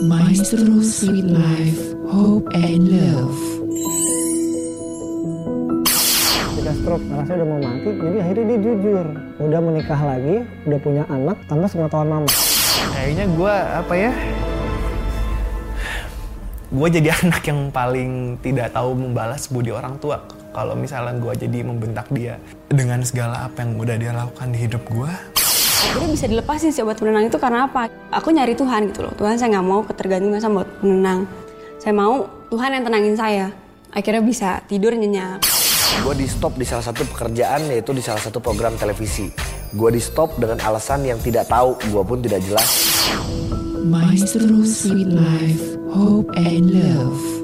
Maestro Sweet Life, Hope and Love. Ketika stroke, rasanya udah mau mati, jadi akhirnya dia jujur. Udah menikah lagi, udah punya anak tanpa sepengetahuan mama. Kayaknya gue apa ya? Gue jadi anak yang paling tidak tahu membalas budi orang tua. Kalau misalnya gue jadi membentak dia dengan segala apa yang udah dia lakukan di hidup gue, Jadi bisa dilepasin sih obat penenang itu karena apa? Aku nyari Tuhan gitu loh. Tuhan saya nggak mau ketergantungan sama obat penenang. Saya mau Tuhan yang tenangin saya. Akhirnya bisa tidur nyenyak. Gue di stop di salah satu pekerjaan yaitu di salah satu program televisi. Gue di stop dengan alasan yang tidak tahu, gue pun tidak jelas. Maestro Sweet Life, Hope and Love.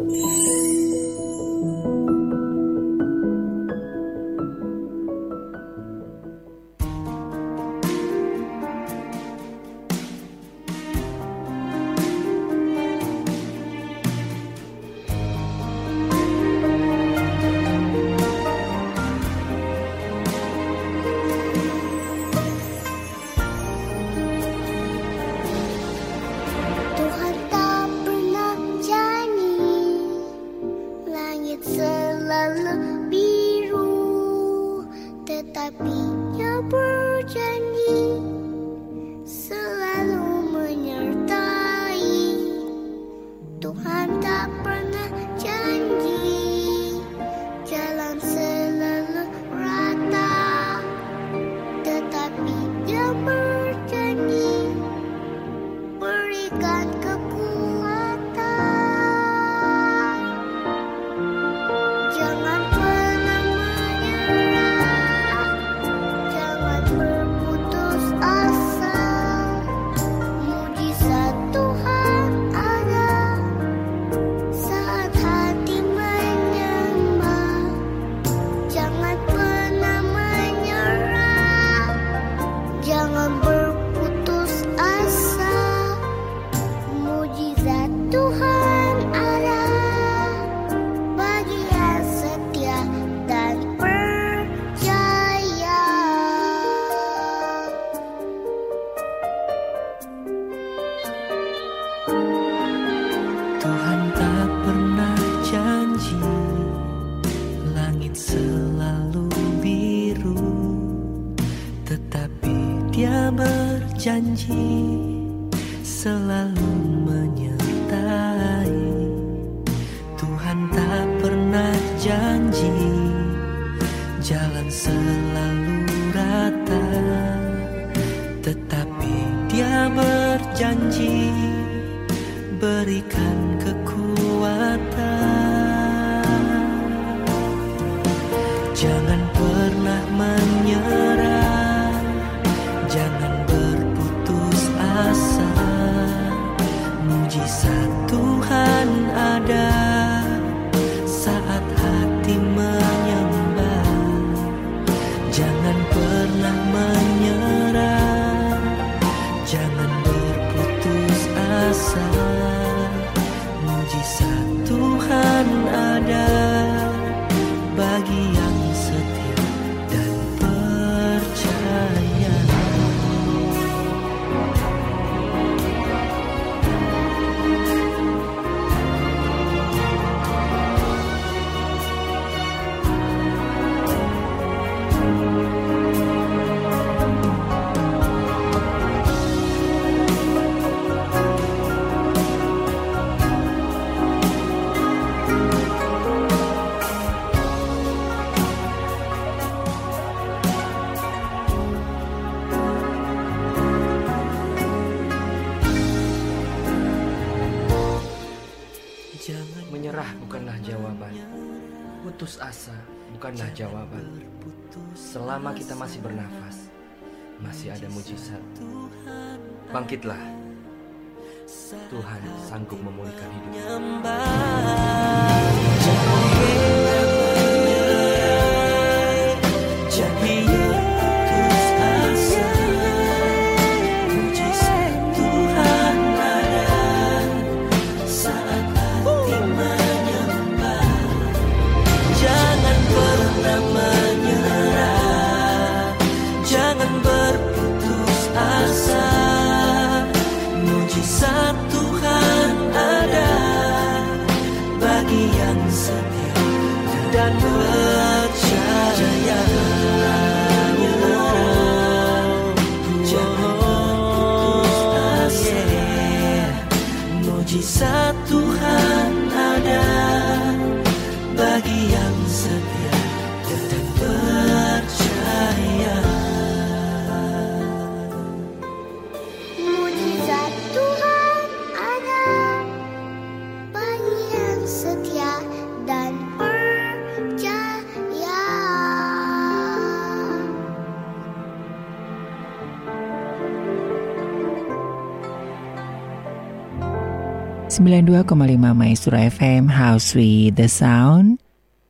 Jangan pernah menyerah, Selama kita masih bernafas, masih ada mujizat. Bangkitlah. Tuhan sanggup memulihkan hidup. 92,5 Maestro FM House with the Sound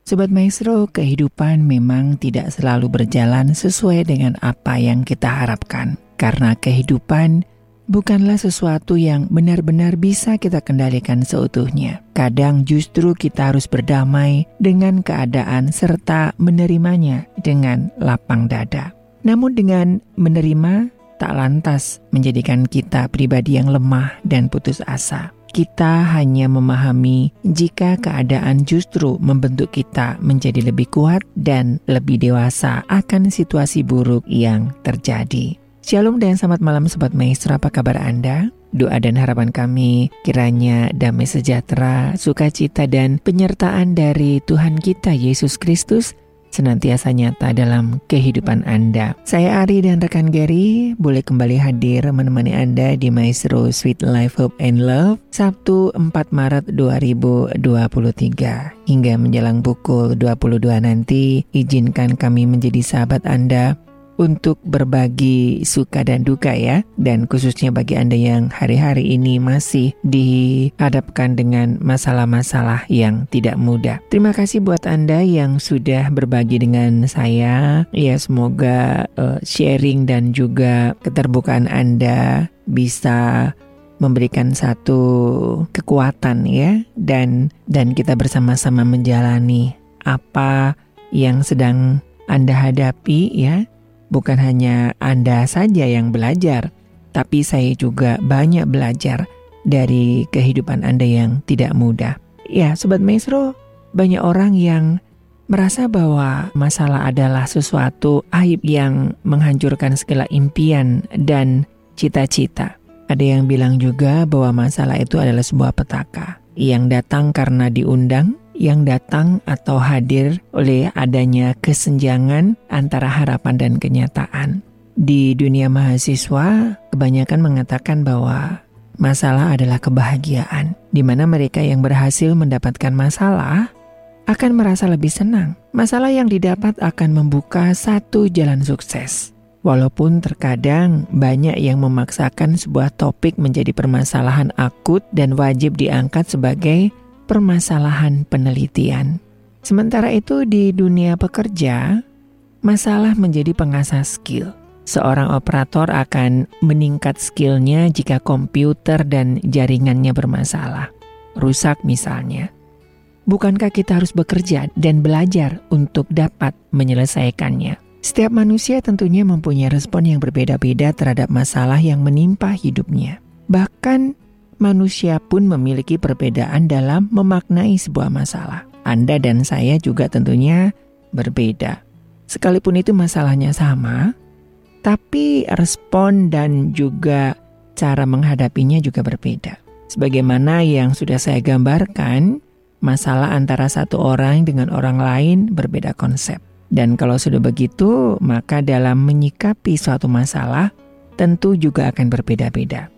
Sobat Maestro, kehidupan memang tidak selalu berjalan sesuai dengan apa yang kita harapkan. Karena kehidupan bukanlah sesuatu yang benar-benar bisa kita kendalikan seutuhnya. Kadang justru kita harus berdamai dengan keadaan serta menerimanya dengan lapang dada. Namun dengan menerima tak lantas menjadikan kita pribadi yang lemah dan putus asa kita hanya memahami jika keadaan justru membentuk kita menjadi lebih kuat dan lebih dewasa akan situasi buruk yang terjadi. Shalom dan selamat malam Sobat Maestro, apa kabar Anda? Doa dan harapan kami kiranya damai sejahtera, sukacita dan penyertaan dari Tuhan kita Yesus Kristus senantiasa nyata dalam kehidupan Anda. Saya Ari dan rekan Gary boleh kembali hadir menemani Anda di Maestro Sweet Life Hope and Love Sabtu 4 Maret 2023 hingga menjelang pukul 22 nanti izinkan kami menjadi sahabat Anda untuk berbagi suka dan duka ya. Dan khususnya bagi Anda yang hari-hari ini masih dihadapkan dengan masalah-masalah yang tidak mudah. Terima kasih buat Anda yang sudah berbagi dengan saya. Ya semoga uh, sharing dan juga keterbukaan Anda bisa memberikan satu kekuatan ya dan dan kita bersama-sama menjalani apa yang sedang Anda hadapi ya Bukan hanya Anda saja yang belajar, tapi saya juga banyak belajar dari kehidupan Anda yang tidak mudah. Ya, Sobat Maestro, banyak orang yang merasa bahwa masalah adalah sesuatu aib yang menghancurkan segala impian dan cita-cita. Ada yang bilang juga bahwa masalah itu adalah sebuah petaka yang datang karena diundang yang datang atau hadir oleh adanya kesenjangan antara harapan dan kenyataan. Di dunia mahasiswa, kebanyakan mengatakan bahwa masalah adalah kebahagiaan, di mana mereka yang berhasil mendapatkan masalah akan merasa lebih senang. Masalah yang didapat akan membuka satu jalan sukses. Walaupun terkadang banyak yang memaksakan sebuah topik menjadi permasalahan akut dan wajib diangkat sebagai permasalahan penelitian. Sementara itu di dunia pekerja, masalah menjadi pengasah skill. Seorang operator akan meningkat skillnya jika komputer dan jaringannya bermasalah. Rusak misalnya. Bukankah kita harus bekerja dan belajar untuk dapat menyelesaikannya? Setiap manusia tentunya mempunyai respon yang berbeda-beda terhadap masalah yang menimpa hidupnya. Bahkan manusia pun memiliki perbedaan dalam memaknai sebuah masalah. Anda dan saya juga tentunya berbeda. Sekalipun itu masalahnya sama, tapi respon dan juga cara menghadapinya juga berbeda. Sebagaimana yang sudah saya gambarkan, masalah antara satu orang dengan orang lain berbeda konsep. Dan kalau sudah begitu, maka dalam menyikapi suatu masalah tentu juga akan berbeda-beda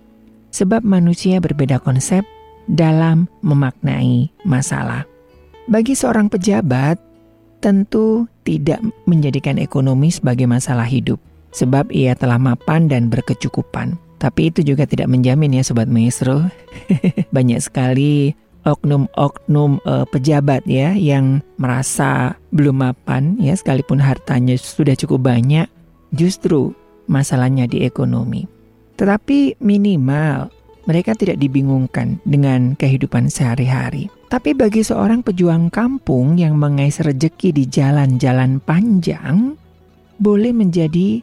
sebab manusia berbeda konsep dalam memaknai masalah. Bagi seorang pejabat, tentu tidak menjadikan ekonomi sebagai masalah hidup, sebab ia telah mapan dan berkecukupan. Tapi itu juga tidak menjamin ya Sobat Maestro. Banyak sekali oknum-oknum uh, pejabat ya yang merasa belum mapan ya sekalipun hartanya sudah cukup banyak, justru masalahnya di ekonomi. Tetapi minimal mereka tidak dibingungkan dengan kehidupan sehari-hari. Tapi bagi seorang pejuang kampung yang mengais rejeki di jalan-jalan panjang, boleh menjadi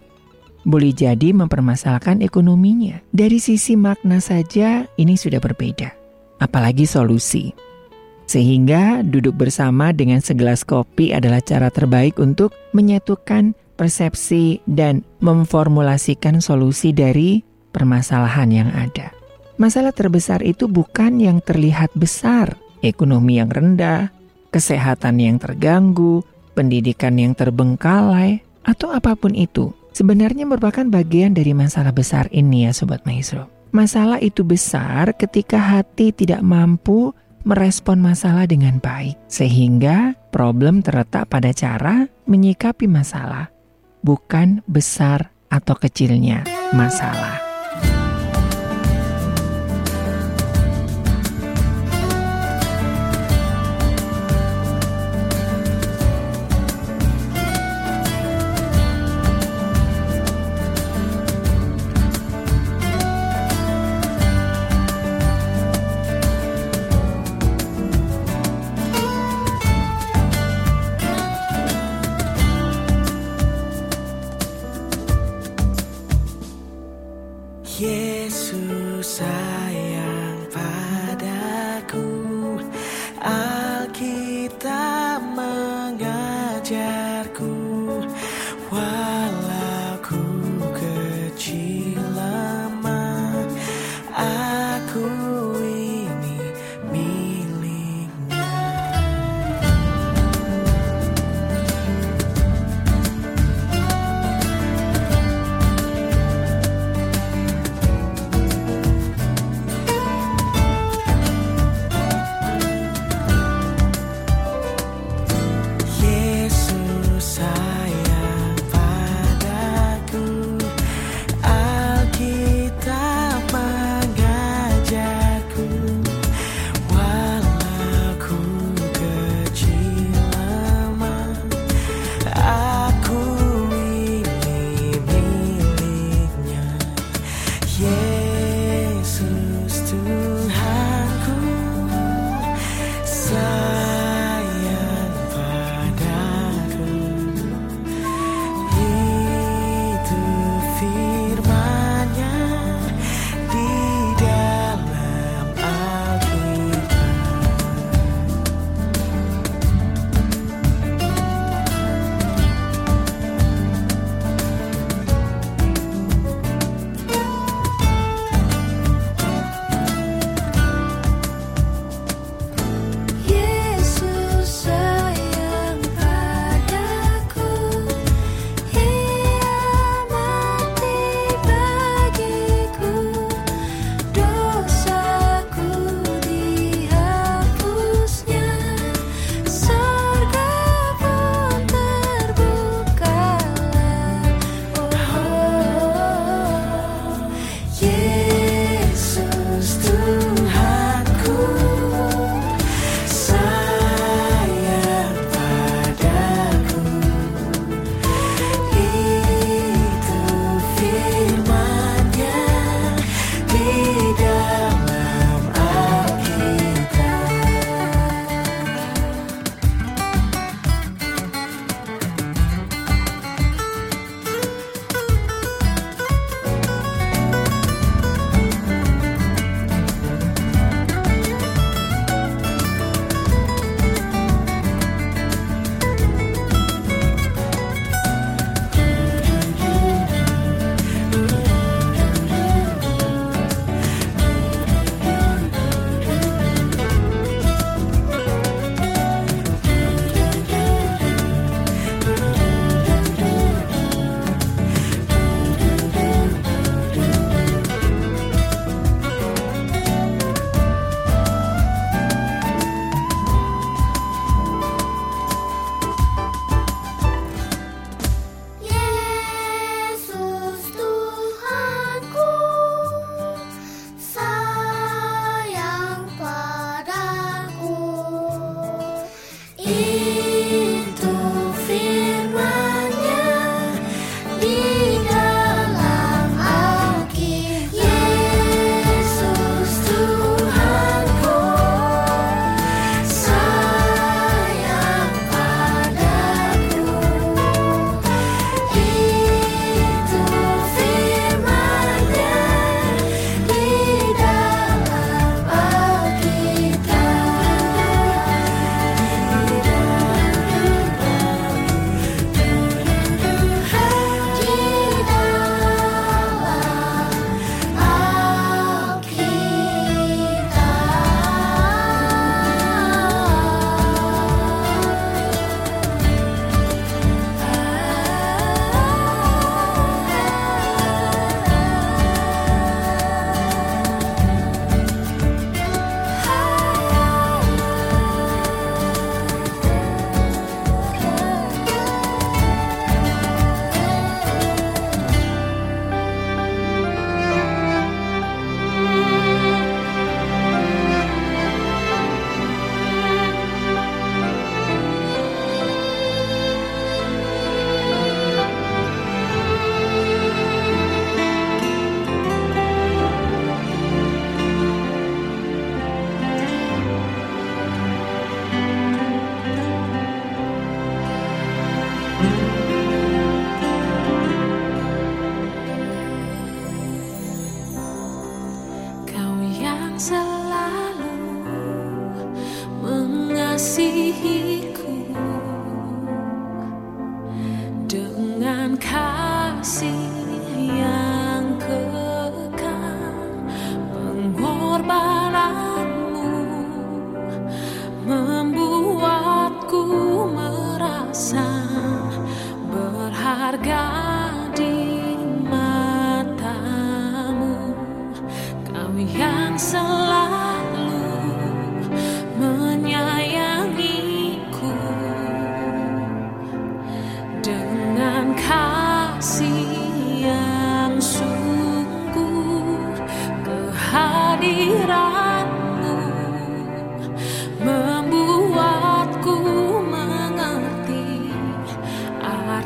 boleh jadi mempermasalahkan ekonominya. Dari sisi makna saja ini sudah berbeda. Apalagi solusi. Sehingga duduk bersama dengan segelas kopi adalah cara terbaik untuk menyatukan persepsi dan memformulasikan solusi dari permasalahan yang ada. Masalah terbesar itu bukan yang terlihat besar, ekonomi yang rendah, kesehatan yang terganggu, pendidikan yang terbengkalai, atau apa pun itu. Sebenarnya merupakan bagian dari masalah besar ini ya Sobat Maestro. Masalah itu besar ketika hati tidak mampu merespon masalah dengan baik. Sehingga problem terletak pada cara menyikapi masalah, bukan besar atau kecilnya masalah.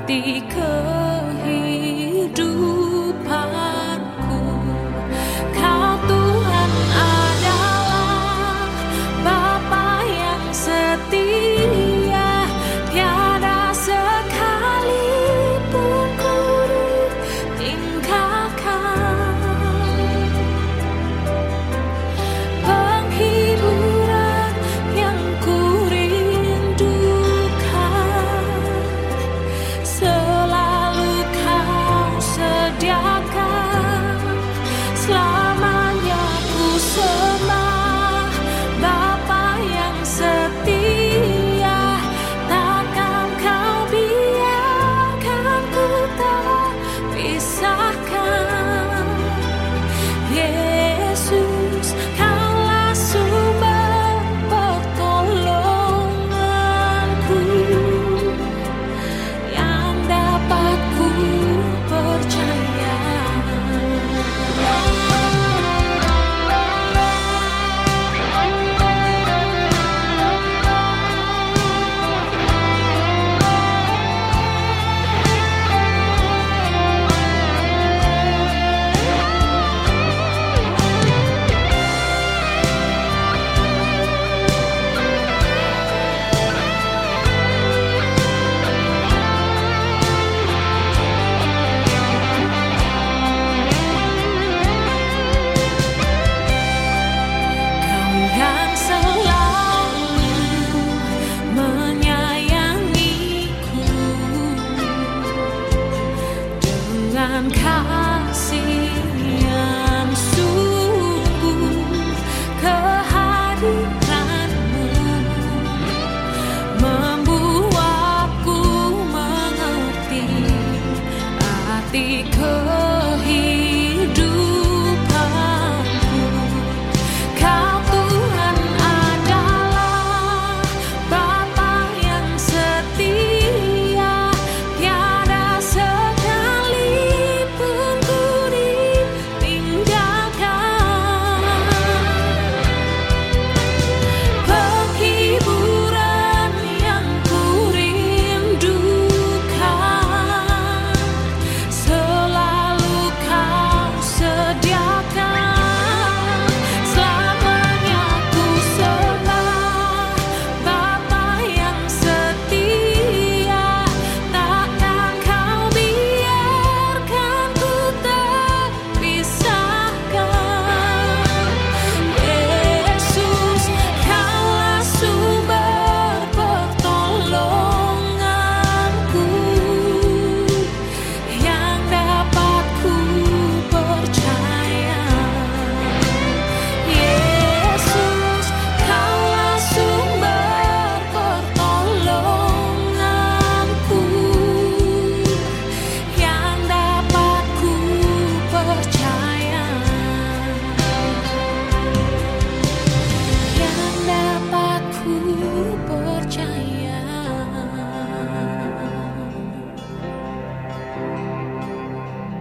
的歌。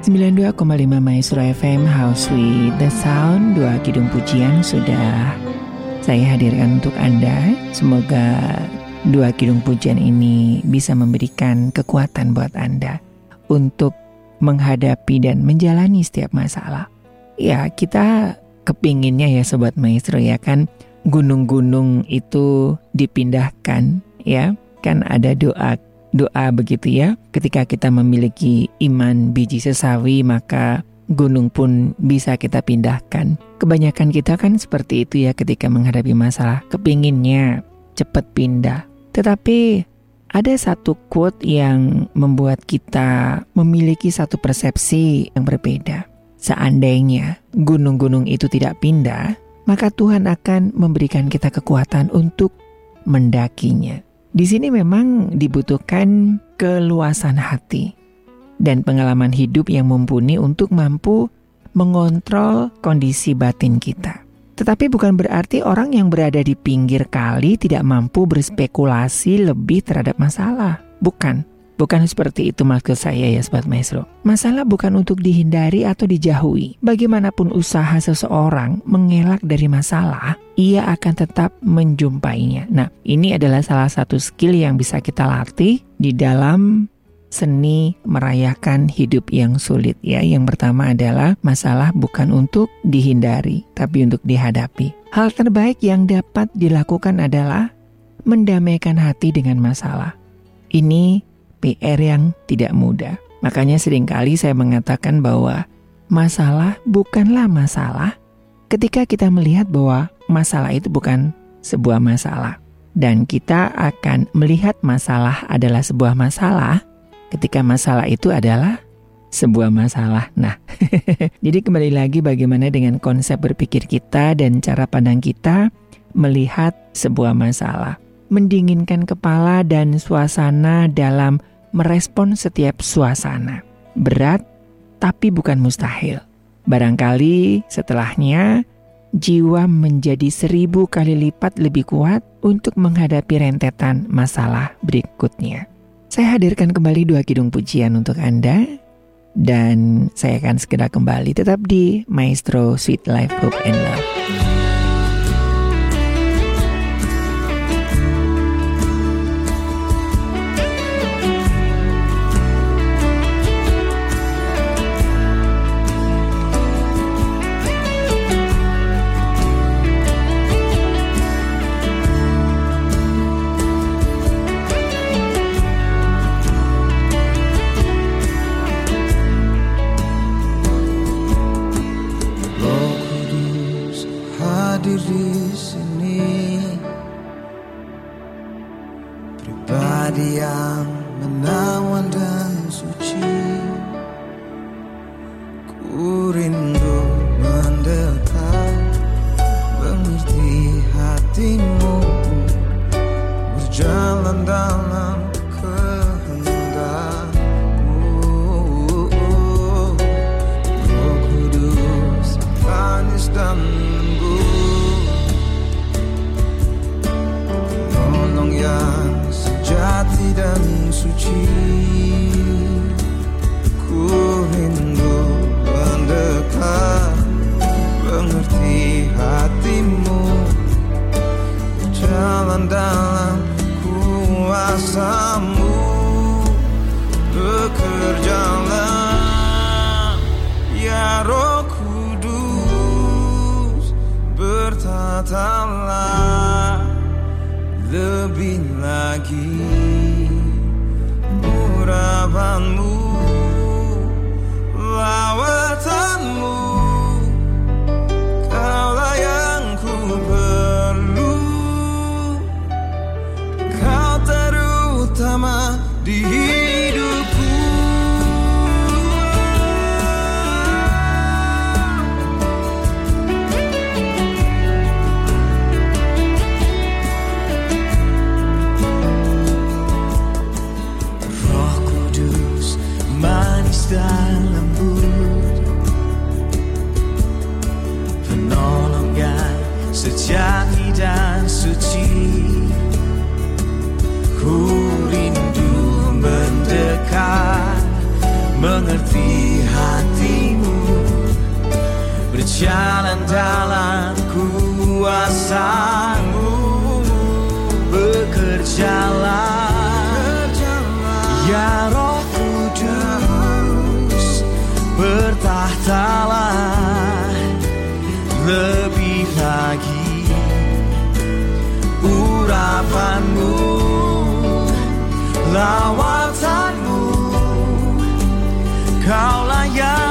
92,5 Maestro FM House with the Sound. Dua Kidung Pujian sudah saya hadirkan untuk Anda. Semoga Dua Kidung Pujian ini bisa memberikan kekuatan buat Anda Untuk menghadapi dan menjalani setiap masalah. Ya kita kepinginnya ya Sobat Maestro ya kan? Gunung-gunung itu dipindahkan ya Kan? Ada doa doa begitu ya. Ketika kita memiliki iman biji sesawi maka gunung pun bisa kita pindahkan. Kebanyakan kita kan seperti itu ya ketika menghadapi masalah, kepinginnya cepat pindah. Tetapi ada satu quote yang membuat kita memiliki satu persepsi yang berbeda. Seandainya gunung-gunung itu tidak pindah, maka Tuhan akan memberikan kita kekuatan untuk mendakinya. Di sini memang dibutuhkan keluasan hati dan pengalaman hidup yang mumpuni untuk mampu mengontrol kondisi batin kita. Tetapi bukan berarti orang yang berada di pinggir kali tidak mampu berspekulasi lebih terhadap masalah. Bukan. Bukan seperti itu maksud saya ya Sobat Maestro. Masalah bukan untuk dihindari atau dijauhi. Bagaimanapun usaha seseorang mengelak dari masalah, ia akan tetap menjumpainya. Nah, ini adalah salah satu skill yang bisa kita latih di dalam seni merayakan hidup yang sulit ya. Yang pertama adalah masalah bukan untuk dihindari, tapi untuk dihadapi. Hal terbaik yang dapat dilakukan adalah mendamaikan hati dengan masalah. Ini PR yang tidak mudah. Makanya sering kali saya mengatakan bahwa masalah bukanlah masalah ketika kita melihat bahwa masalah itu bukan sebuah masalah. Dan kita akan melihat masalah adalah sebuah masalah ketika masalah itu adalah sebuah masalah. Nah, jadi kembali lagi bagaimana dengan konsep berpikir kita dan cara pandang kita melihat sebuah masalah. Mendinginkan kepala dan suasana dalam merespon setiap suasana. Berat, tapi bukan mustahil. Barangkali setelahnya jiwa menjadi seribu kali lipat lebih kuat untuk menghadapi rentetan masalah berikutnya. Saya hadirkan kembali dua kidung pujian untuk Anda dan saya akan segera kembali tetap di Maestro Sweet Life Hope and Love. Yang menawan dan suci. Ku rindu mendekat Mengerti hatimu. Berjalan dalam kuasamu Bekerjalah Ya Roh Kudus bertatalah lebih lagi. Urapanmu Berjalan dalam kuasamu Bekerjalah. Ya Roh Kudus bertahtalah. Lebih lagi urapanmu lawatanmu. Kaulah yang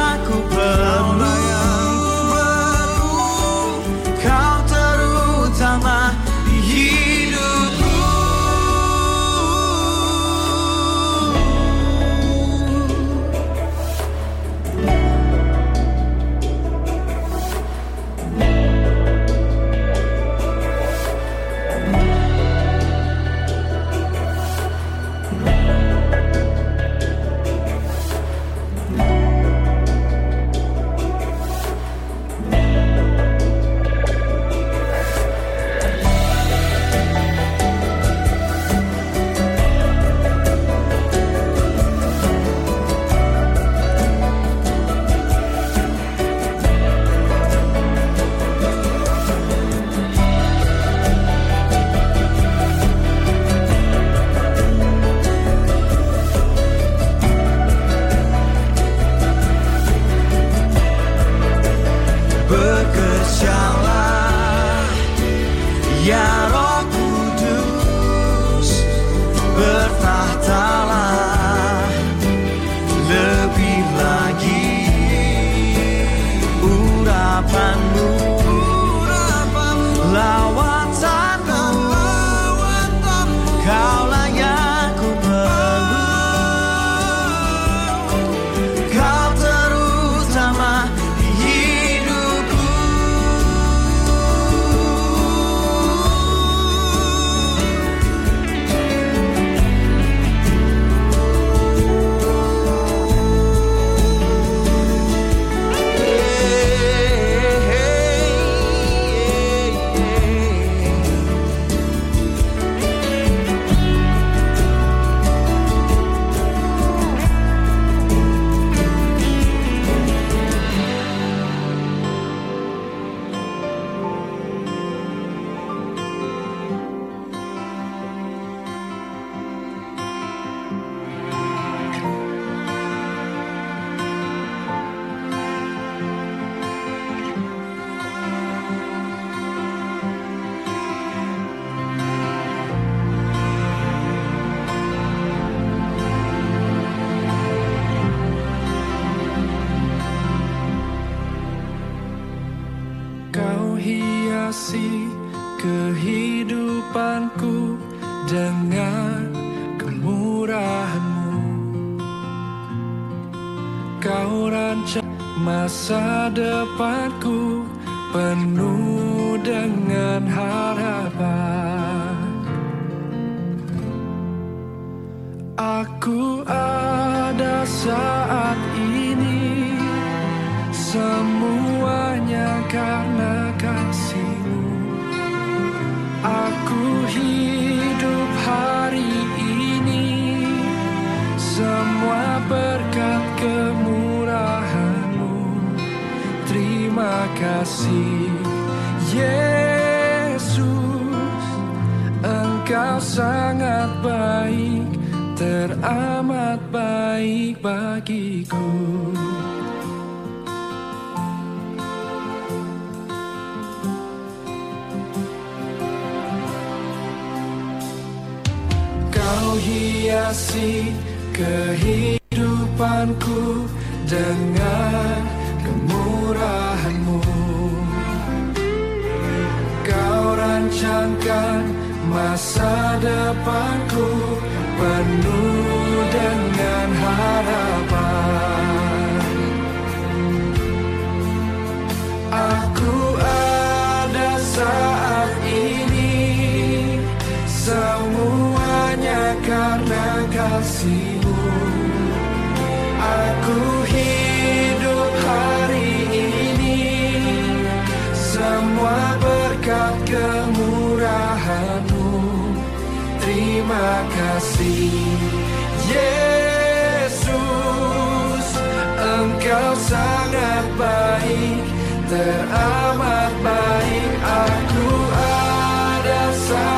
ada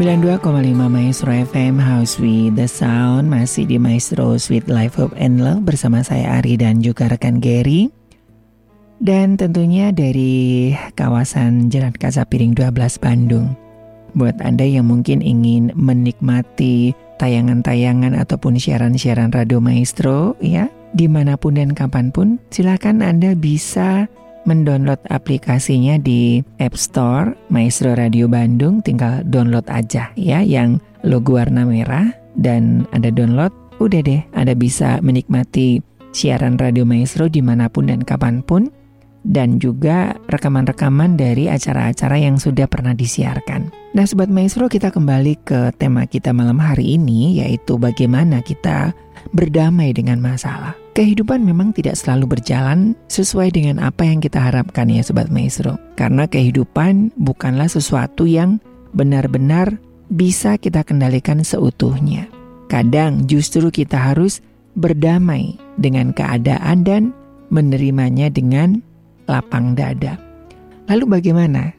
92,5 Maestro FM House with the Sound masih di Maestro Sweet Life Hope and Love bersama saya Ari dan juga rekan Gary. Dan tentunya dari kawasan Jalan Kaca Piring 12 Bandung. Buat Anda yang mungkin ingin menikmati tayangan-tayangan ataupun siaran-siaran Radio Maestro ya, di mana pun dan kapan pun, silakan Anda bisa mendownload aplikasinya di App Store Maestro Radio Bandung tinggal download aja ya yang logo warna merah dan Anda download udah deh Anda bisa menikmati siaran Radio Maestro di mana pun dan kapan pun dan juga rekaman-rekaman dari acara-acara yang sudah pernah disiarkan. Nah Sobat Maestro kita kembali ke tema kita malam hari ini yaitu bagaimana kita berdamai dengan masalah. Kehidupan memang tidak selalu berjalan sesuai dengan apa yang kita harapkan ya Sobat Maestro. Karena kehidupan bukanlah sesuatu yang benar-benar bisa kita kendalikan seutuhnya. Kadang justru kita harus berdamai dengan keadaan dan menerimanya dengan lapang dada. Lalu bagaimana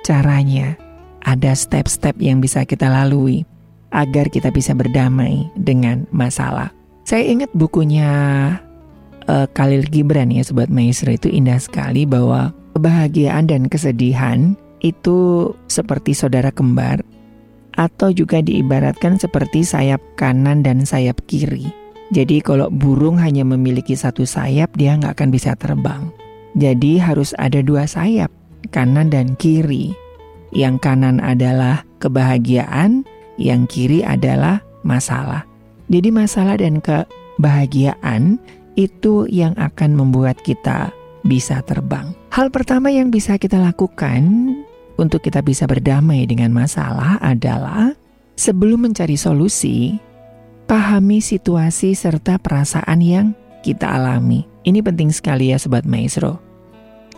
caranya? Ada step-step yang bisa kita lalui agar kita bisa berdamai dengan masalah. Saya ingat bukunya uh, Khalil Gibran ya Sobat Maestro itu indah sekali bahwa kebahagiaan dan kesedihan itu seperti saudara kembar atau juga diibaratkan seperti sayap kanan dan sayap kiri. Jadi kalau burung hanya memiliki satu sayap dia nggak akan bisa terbang. Jadi harus ada dua sayap, kanan dan kiri. Yang kanan adalah kebahagiaan, yang kiri adalah masalah. Jadi masalah dan kebahagiaan itu yang akan membuat kita bisa terbang. Hal pertama yang bisa kita lakukan untuk kita bisa berdamai dengan masalah adalah sebelum mencari solusi, pahami situasi serta perasaan yang kita alami. Ini penting sekali ya Sobat Maestro.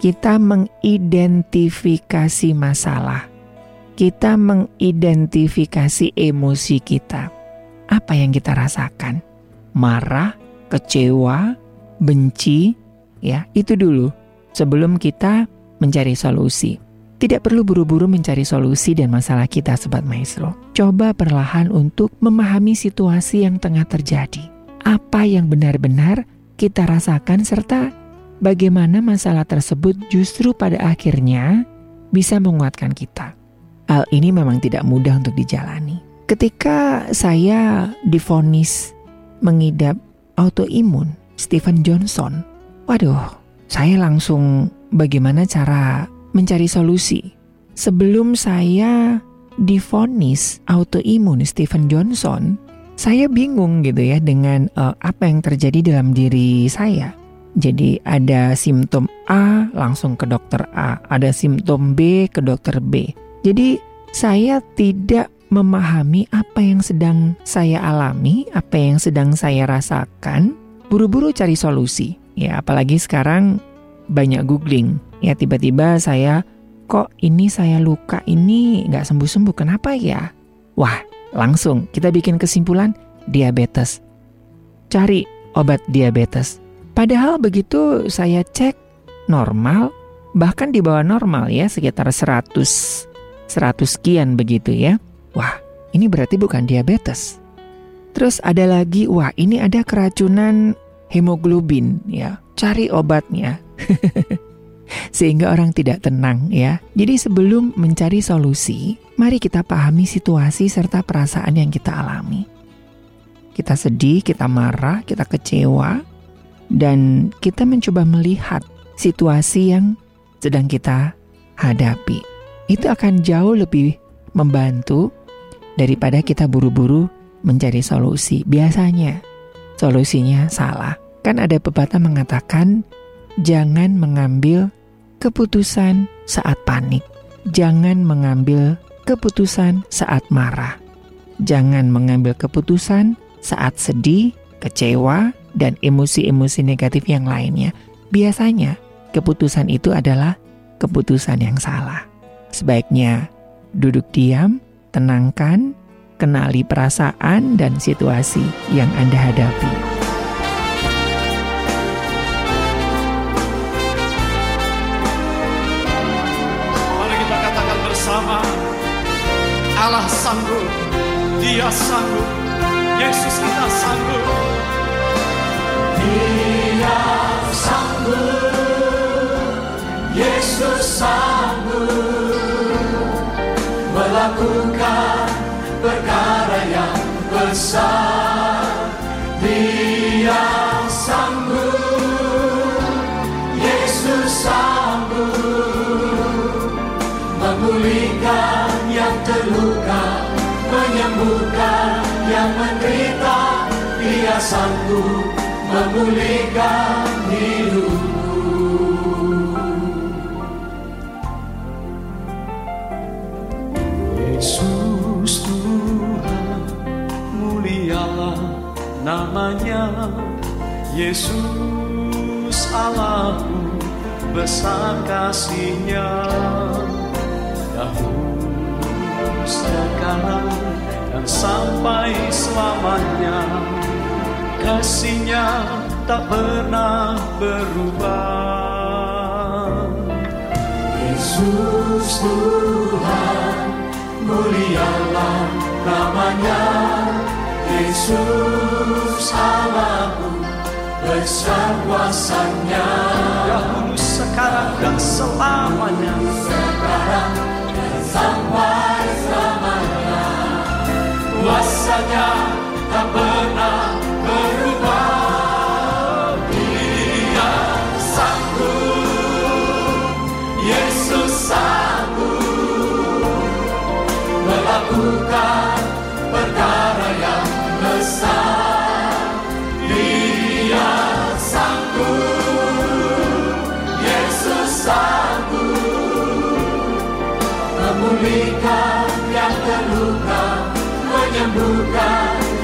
Kita mengidentifikasi masalah. Kita mengidentifikasi emosi kita. Apa yang kita rasakan? Marah, kecewa, benci, ya, itu dulu sebelum kita mencari solusi. Tidak perlu buru-buru mencari solusi dan masalah kita Sobat Maestro. Coba perlahan untuk memahami situasi yang tengah terjadi. Apa yang benar-benar kita rasakan serta bagaimana masalah tersebut justru pada akhirnya bisa menguatkan kita. Hal ini memang tidak mudah untuk dijalani. Ketika saya difonis mengidap autoimun Stephen Johnson, waduh, saya langsung bagaimana cara mencari solusi. Sebelum saya difonis autoimun Stephen Johnson, saya bingung gitu ya dengan uh, apa yang terjadi dalam diri saya. Jadi ada simptom A langsung ke dokter A, ada simptom B ke dokter B. Jadi saya tidak memahami apa yang sedang saya alami, apa yang sedang saya rasakan, buru-buru cari solusi. Ya apalagi sekarang banyak googling. Ya tiba-tiba saya kok ini saya luka ini nggak sembuh-sembuh kenapa ya? Wah langsung kita bikin kesimpulan diabetes. Cari obat diabetes. Padahal begitu saya cek normal, bahkan di bawah normal ya sekitar 100 100 sekian begitu ya. Wah, ini berarti bukan diabetes. Terus ada lagi, wah ini ada keracunan hemoglobin ya. Cari obatnya. Sehingga orang tidak tenang ya. Jadi sebelum mencari solusi, mari kita pahami situasi serta perasaan yang kita alami. kita sedih, kita marah, kita kecewa, dan kita mencoba melihat situasi yang sedang kita hadapi. Itu akan jauh lebih membantu daripada kita buru-buru mencari solusi. Biasanya solusinya salah. Kan ada pepatah mengatakan jangan mengambil keputusan saat panik. Jangan mengambil keputusan saat marah. Jangan mengambil keputusan saat sedih, kecewa, dan emosi-emosi negatif yang lainnya. Biasanya keputusan itu adalah keputusan yang salah. Sebaiknya duduk diam, tenangkan, kenali perasaan dan situasi yang Anda hadapi. Mari kita katakan bersama Allah sanggup, Dia sanggup, Yesus kita sanggup. Dia sanggup, Yesus sanggup melakukan perkara yang besar. Dia sanggup, Yesus sanggup memulihkan yang terluka, menyembuhkan yang menderita. Dia sanggup memulihkan hidupmu. Namanya. Yesus Allahku, besar kasihnya. Dahulu, sekarang, dan sampai selamanya. Kasihnya tak pernah berubah. Yesus Tuhan, mulialah namanya. Yesus Allahku, besar kuasanya. Dahulu, sekarang, dan selamanya. Sekarang dan sampai selamanya. Kuasanya tak pernah berubah. Dia Yesus sanggup melakukan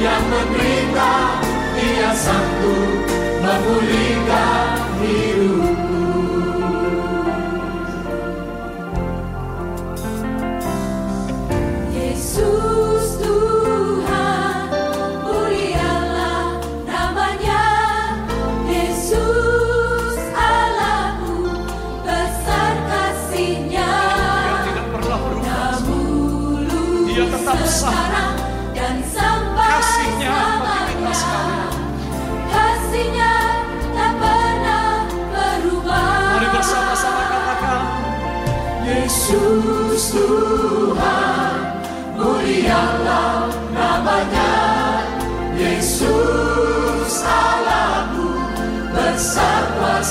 yang menderita. Dia sanggup memulihkan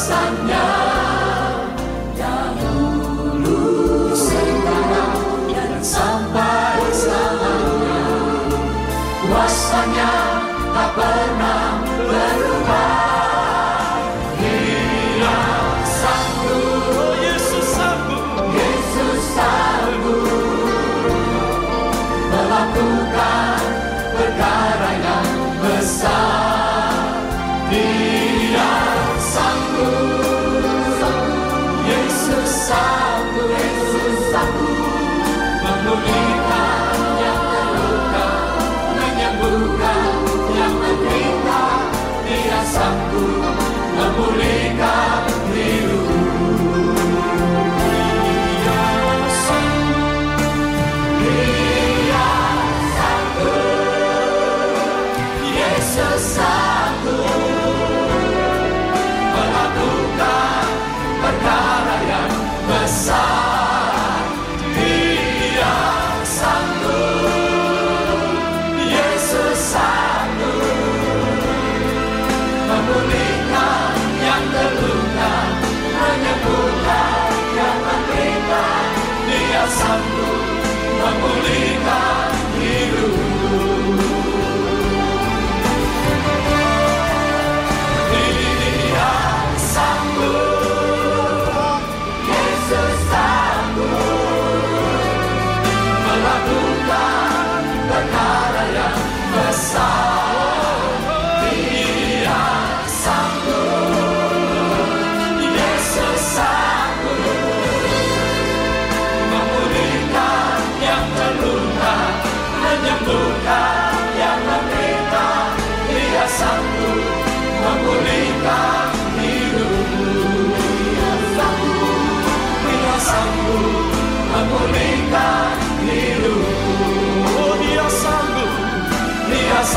kuasanya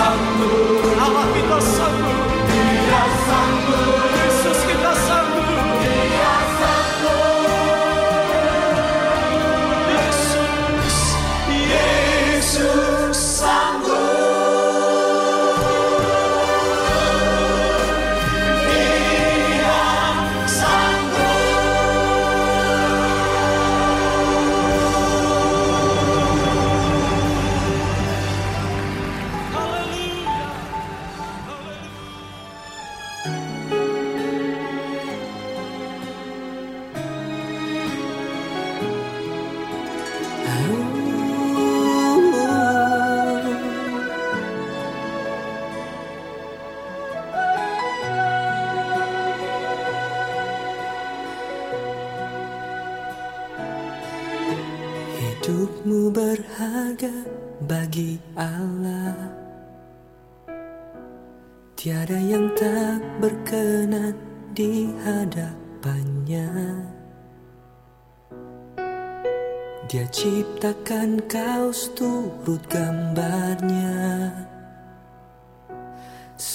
dia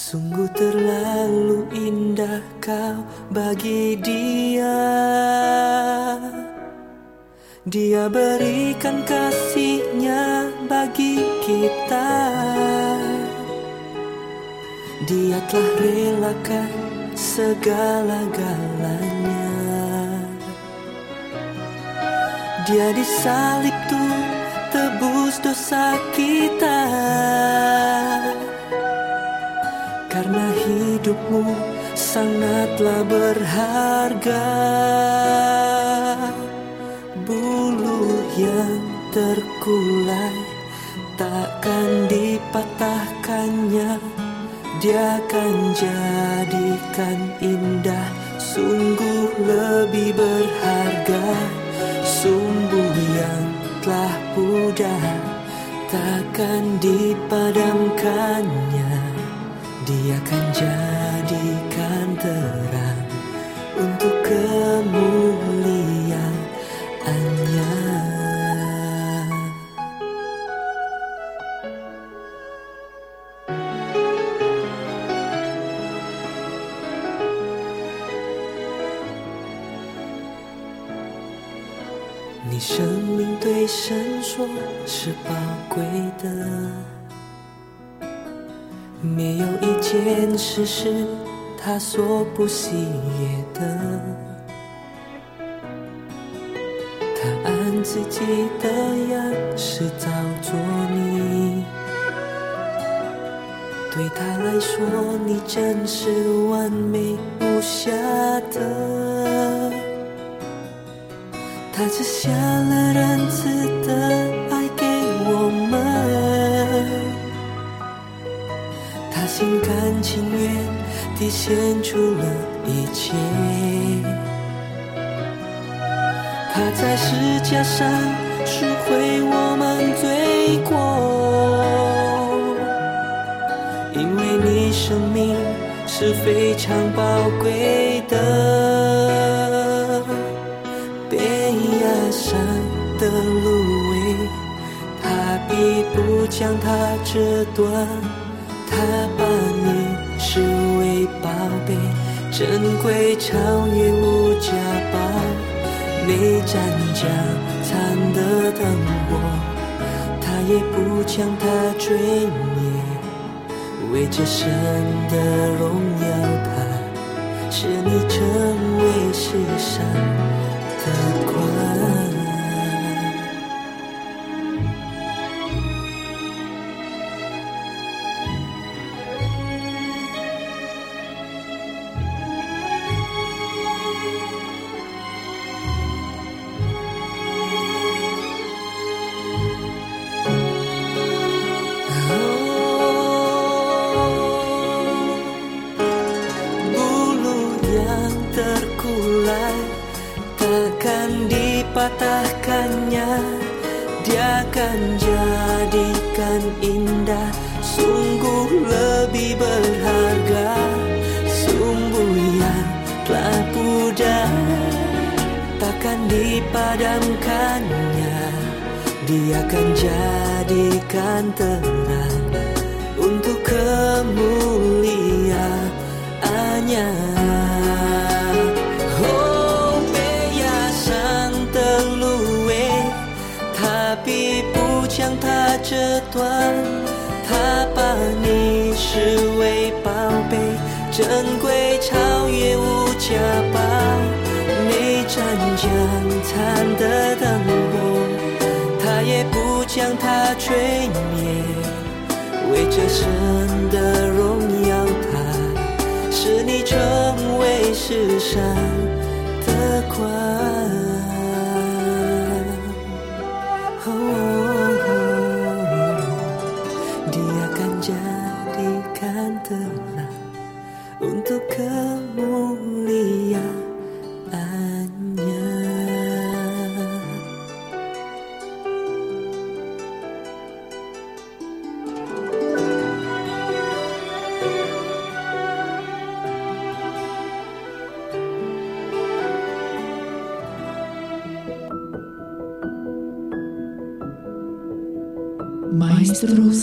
Sungguh terlalu indah kau bagi dia. Dia berikan kasihnya bagi kita. Dia telah relakan segala-galanya. Dia disalib tuh tebus dosa kita hidupmu sangatlah berharga. Bulu yang terkulai takkan dipatahkannya. Dia akan jadikan indah Sungguh lebih berharga. Sumbu yang telah pudar Takkan dipadamkannya. Dia akan jadikan 的蓝温度隔木里呀你生命对谁说是宝贵的没有一件事是他所不喜悦的。他按自己的样式造作你，对他来说你真是完美无瑕的。他只下了仁慈的爱给我们，他心甘情愿地献出了一切。他在石架上赎回我们罪过，因为你生命是非常宝贵的。被压伤的芦苇，他必不将它折断，他宝贝，珍贵超越无价宝。你站着灿的等我，他也不抢他追你，为这神的荣耀，他使你成为世上。Akan jadikan indah. Sungguh lebih berharga. Sumbu yang telah pudar Takkan dipadamkannya. Dia akan jadikan terang Untuk kemuliaannya 断，他把你视为宝贝，珍贵超越无价宝。你盏将残的灯火，他也不将它吹灭。为这神的荣耀他，他使你成为世上的光。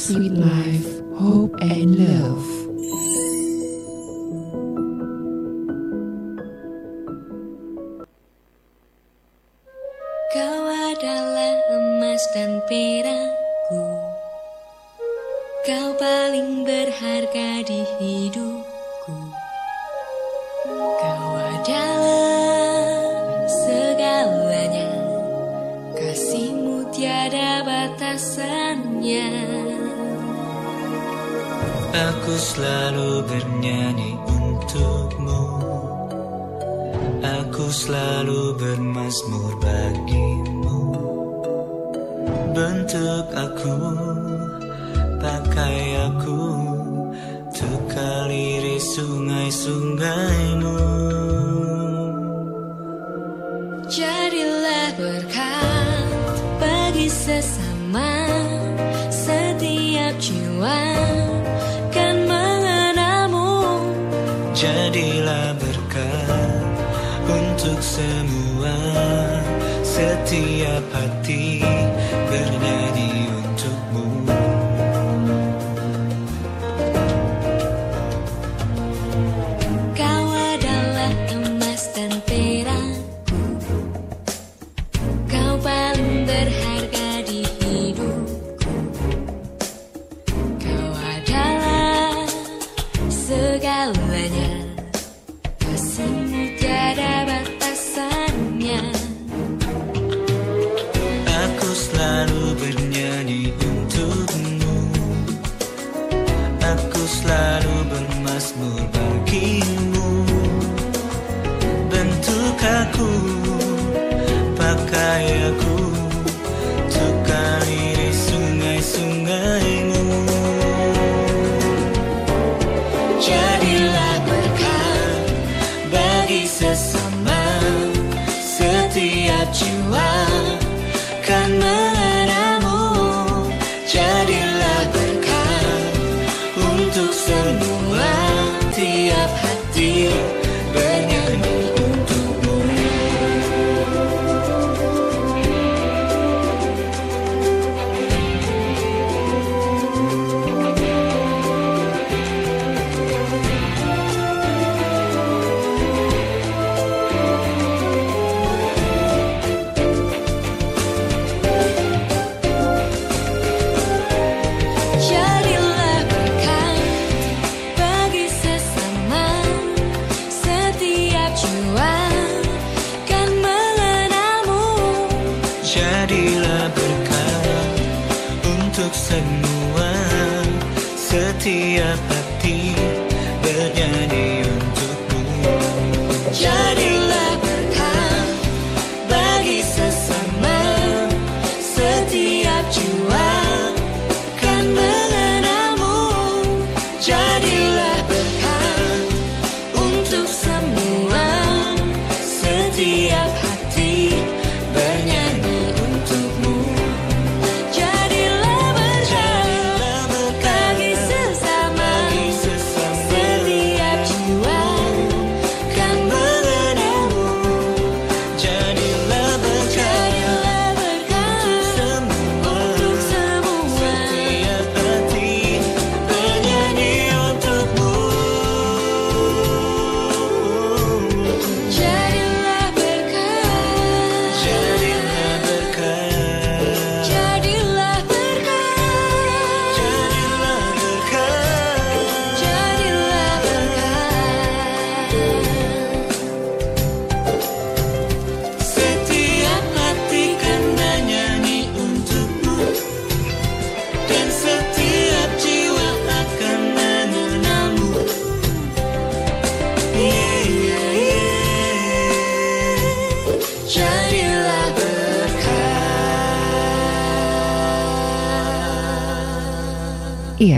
Sweet Life,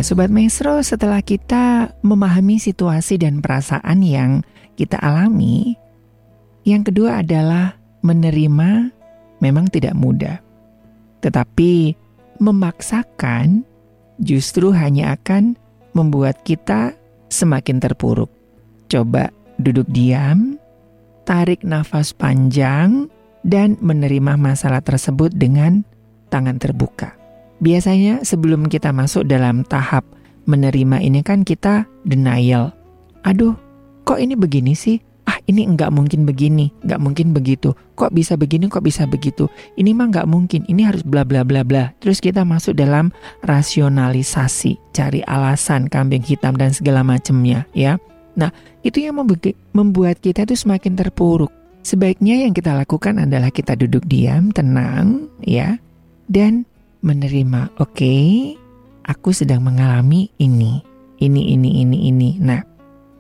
Sobat Maestro, setelah kita memahami situasi dan perasaan yang kita alami, yang kedua adalah menerima memang tidak mudah. Tetapi memaksakan justru hanya akan membuat kita semakin terpuruk. Coba duduk diam, tarik nafas panjang, dan menerima masalah tersebut dengan tangan terbuka. Biasanya sebelum kita masuk dalam tahap menerima ini kan kita denial. Aduh, kok ini begini sih? Ah ini nggak mungkin begini, nggak mungkin begitu. Kok bisa begini, kok bisa begitu? Ini mah nggak mungkin, ini harus bla bla bla bla. Terus kita masuk dalam rasionalisasi, cari alasan kambing hitam dan segala macamnya ya. Nah itu yang membu- membuat kita itu semakin terpuruk. Sebaiknya yang kita lakukan adalah kita duduk diam, tenang ya, dan menerima, oke, aku sedang mengalami ini, ini, ini, ini, ini. Nah,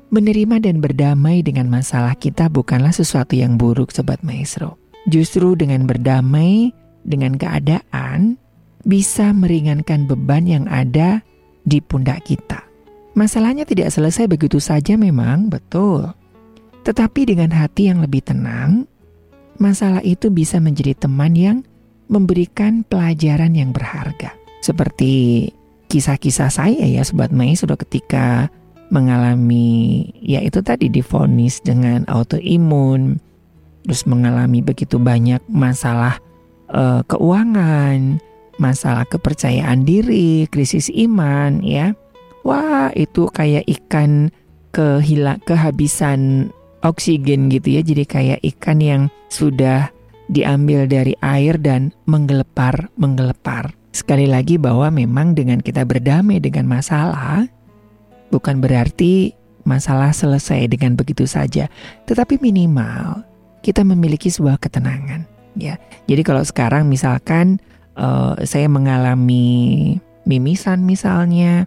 menerima dan berdamai dengan masalah kita bukanlah sesuatu yang buruk, Sobat Maestro. Justru dengan berdamai dengan keadaan, bisa meringankan beban yang ada di pundak kita. Masalahnya tidak selesai begitu saja memang, betul. Tetapi dengan hati yang lebih tenang, masalah itu bisa menjadi teman yang memberikan pelajaran yang berharga. Seperti kisah-kisah saya ya Sobat Maestro ketika mengalami ya itu tadi difonis dengan autoimun, terus mengalami begitu banyak masalah eh, keuangan, masalah kepercayaan diri, krisis iman ya. Wah, itu kayak ikan kehila kehabisan oksigen gitu ya. Jadi kayak ikan yang sudah diambil dari air dan menggelepar, menggelepar. Sekali lagi bahwa memang dengan kita berdamai dengan masalah bukan berarti masalah selesai dengan begitu saja, tetapi minimal kita memiliki sebuah ketenangan ya. Jadi kalau sekarang misalkan uh, saya mengalami mimisan misalnya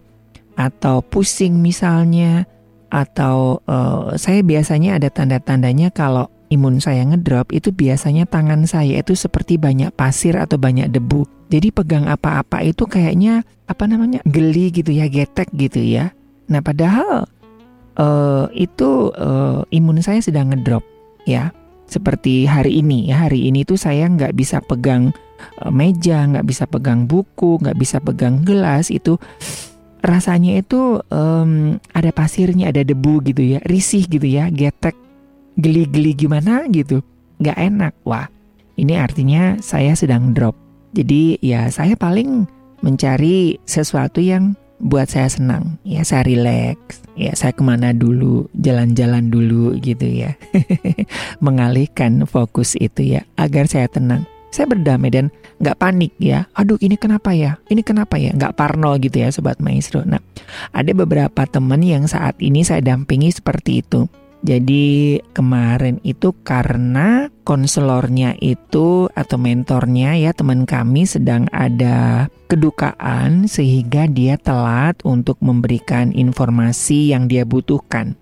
atau pusing misalnya atau uh, saya biasanya ada tanda-tandanya kalau imun saya ngedrop itu biasanya tangan saya itu seperti banyak pasir atau banyak debu. Jadi pegang apa-apa itu kayaknya apa namanya geli gitu ya, getek gitu ya. Nah padahal uh, itu uh, imun saya sedang ngedrop ya. Seperti hari ini ya hari ini tuh saya nggak bisa pegang uh, meja, nggak bisa pegang buku, nggak bisa pegang gelas itu rasanya itu um, ada pasirnya, ada debu gitu ya, risih gitu ya, getek, geli-geli gimana gitu, nggak enak. Wah, ini artinya saya sedang drop. Jadi ya saya paling mencari sesuatu yang buat saya senang. Ya saya relax, ya saya ke mana dulu, jalan-jalan dulu gitu ya. Mengalihkan fokus itu ya, agar saya tenang. Saya berdamai dan nggak panik ya. Aduh ini kenapa ya? Ini kenapa ya? Nggak parno gitu ya Sobat Maestro. Nah ada beberapa teman yang saat ini saya dampingi seperti itu. Jadi kemarin itu karena konselornya itu atau mentornya ya teman kami sedang ada kedukaan sehingga dia telat untuk memberikan informasi yang dia butuhkan.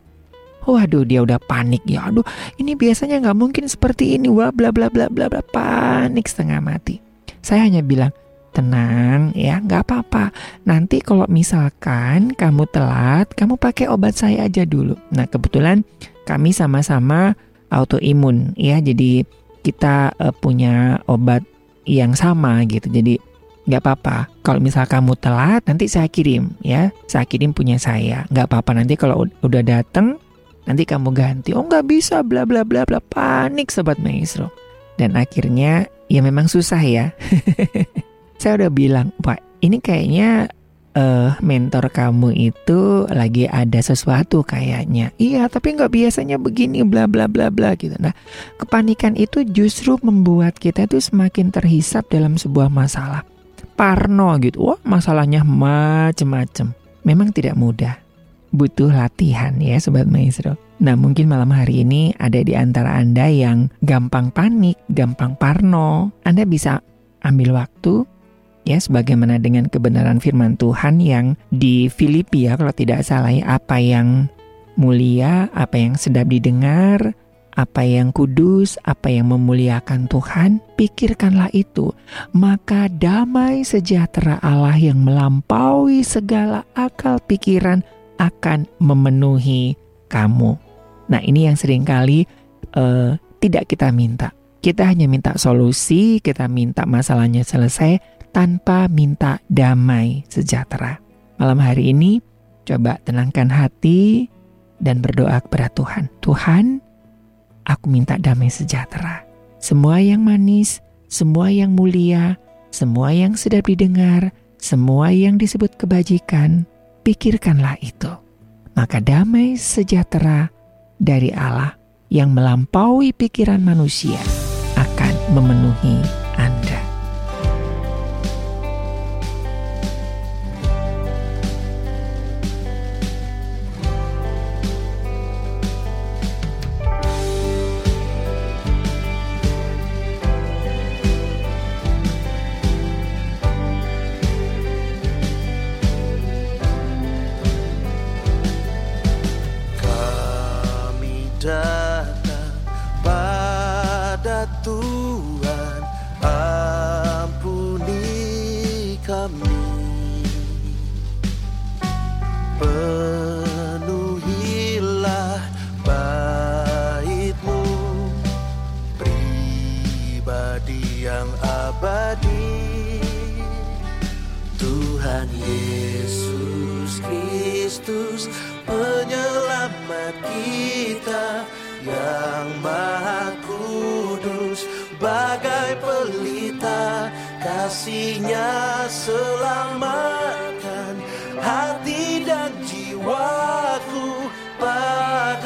Waduh dia udah panik ya. Aduh ini biasanya nggak mungkin seperti ini. Wah bla bla bla bla bla panik setengah mati. Saya hanya bilang tenang ya nggak apa-apa. Nanti kalau misalkan kamu telat, kamu pakai obat saya aja dulu. Nah kebetulan kami sama-sama autoimun ya. Jadi kita uh, punya obat yang sama gitu. Jadi nggak apa-apa. Kalau misal kamu telat, nanti saya kirim ya. Saya kirim punya saya. Nggak apa-apa nanti kalau udah dateng nanti kamu ganti. Oh nggak bisa, bla bla bla bla. Panik sobat maestro. Dan akhirnya ya memang susah ya. Saya udah bilang, Pak, ini kayaknya uh, mentor kamu itu lagi ada sesuatu kayaknya. Iya, tapi nggak biasanya begini, bla bla bla bla gitu. Nah, kepanikan itu justru membuat kita itu semakin terhisap dalam sebuah masalah. Parno gitu, wah masalahnya macem-macem. Memang tidak mudah butuh latihan ya Sobat Maestro. Nah mungkin malam hari ini ada di antara Anda yang gampang panik, gampang parno. Anda bisa ambil waktu ya sebagaimana dengan kebenaran firman Tuhan yang di Filipi ya kalau tidak salah ya apa yang mulia, apa yang sedap didengar, apa yang kudus, apa yang memuliakan Tuhan, pikirkanlah itu. Maka damai sejahtera Allah yang melampaui segala akal pikiran akan memenuhi kamu. Nah, ini yang sering kali uh, tidak kita minta. Kita hanya minta solusi, kita minta masalahnya selesai tanpa minta damai sejahtera. Malam hari ini, coba tenangkan hati dan berdoa kepada Tuhan. Tuhan, aku minta damai sejahtera. Semua yang manis, semua yang mulia, semua yang sedap didengar, semua yang disebut kebajikan, pikirkanlah itu. Maka damai sejahtera dari Allah yang melampaui pikiran manusia akan memenuhi Anda. Kristus penyelamat kita yang maha kudus. Bagai pelita kasihnya selamatkan hati dan jiwaku. Padamu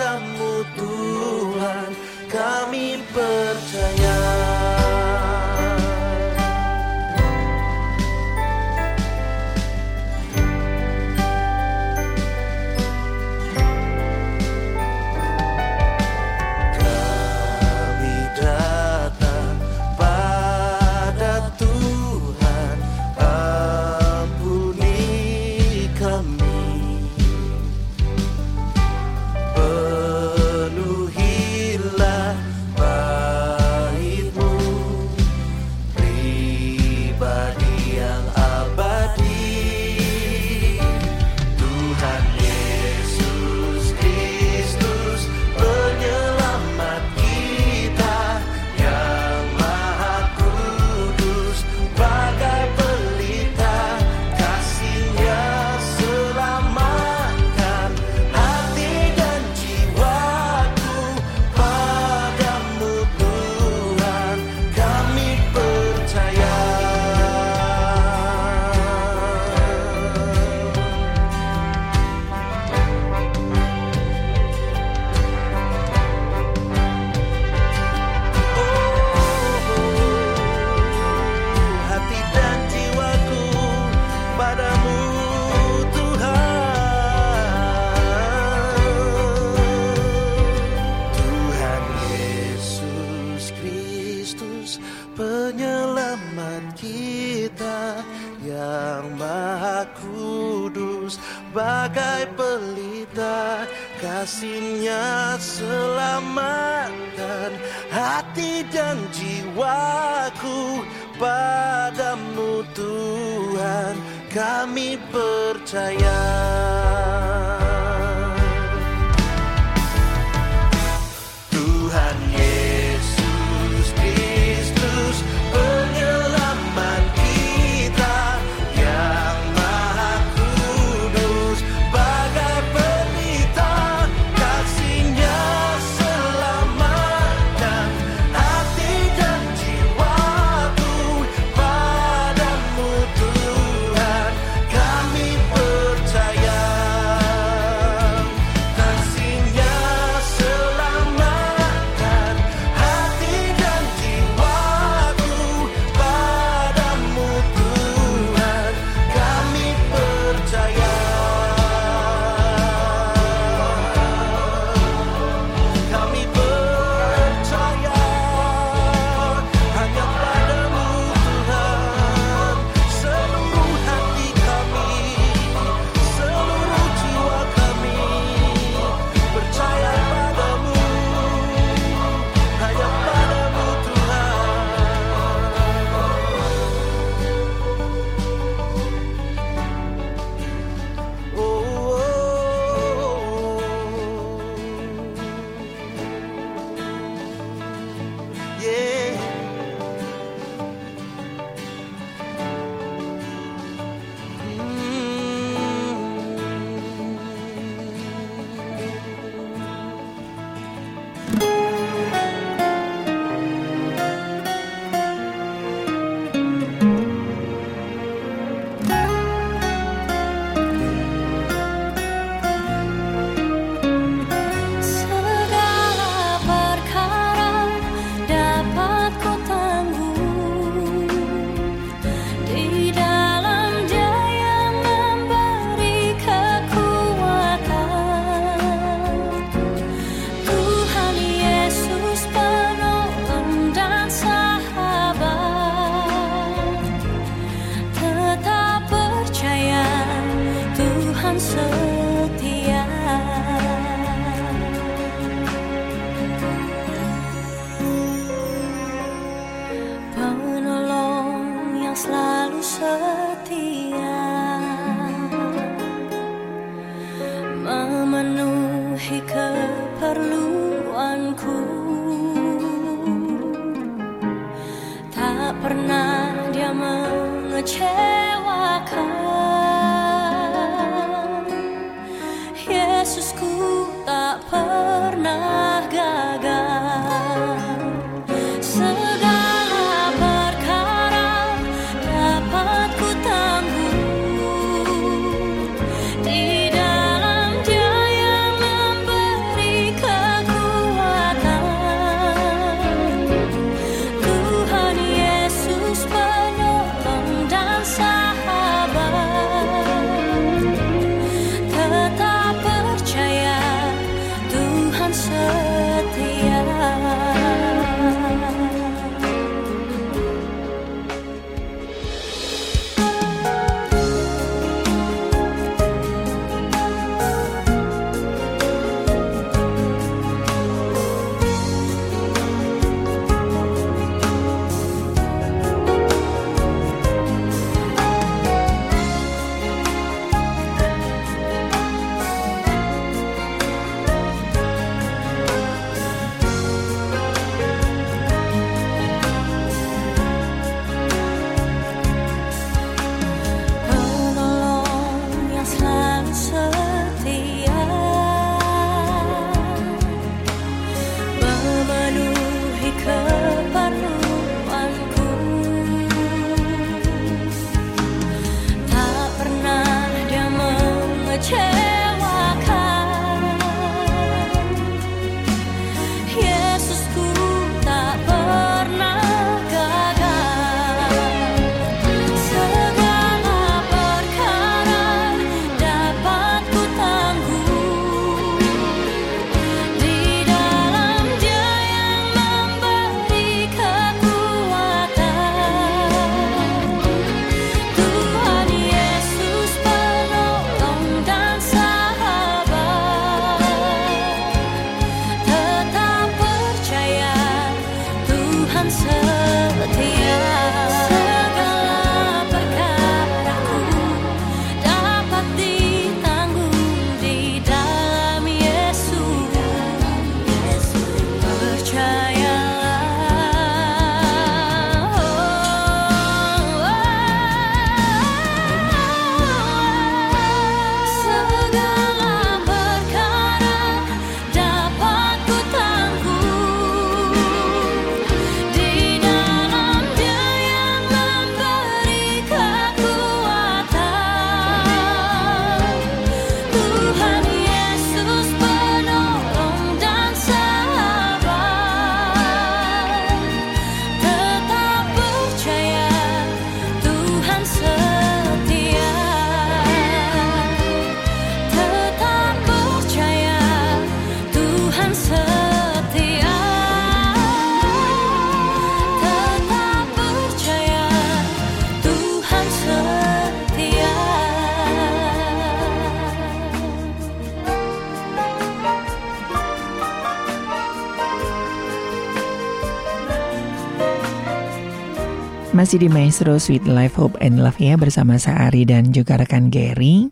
Masih di Maestro Sweet Life Hope and Love ya bersama Saari dan juga rekan Gary.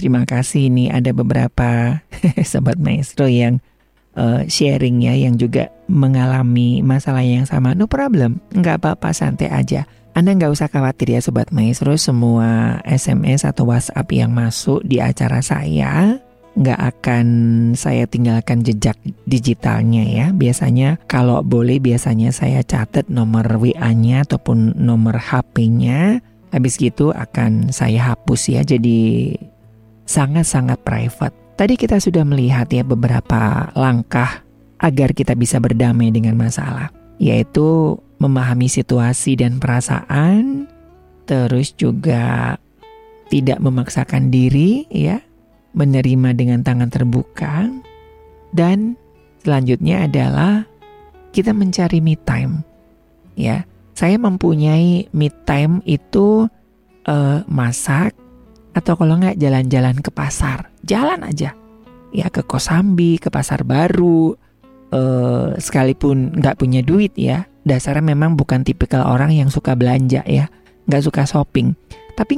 Terima kasih ini ada beberapa sobat Maestro yang uh, sharing ya yang juga mengalami masalah yang sama. No problem, nggak apa-apa santai aja. Anda nggak usah khawatir ya sobat Maestro, semua SMS atau WhatsApp yang masuk di acara saya nggak akan saya tinggalkan jejak digitalnya ya. Biasanya kalau boleh biasanya saya catat nomor WA-nya ataupun nomor HP-nya. Habis gitu akan saya hapus ya. Jadi sangat-sangat private. Tadi kita sudah melihat ya beberapa langkah agar kita bisa berdamai dengan masalah, yaitu memahami situasi dan perasaan, terus juga tidak memaksakan diri ya, menerima dengan tangan terbuka, dan selanjutnya adalah kita mencari me time. Ya, saya mempunyai me time itu eh, masak atau kalau nggak jalan-jalan ke pasar, jalan aja. Ya ke Kosambi, ke pasar baru, eh, sekalipun nggak punya duit ya. Dasarnya memang bukan tipikal orang yang suka belanja ya, nggak suka shopping. Tapi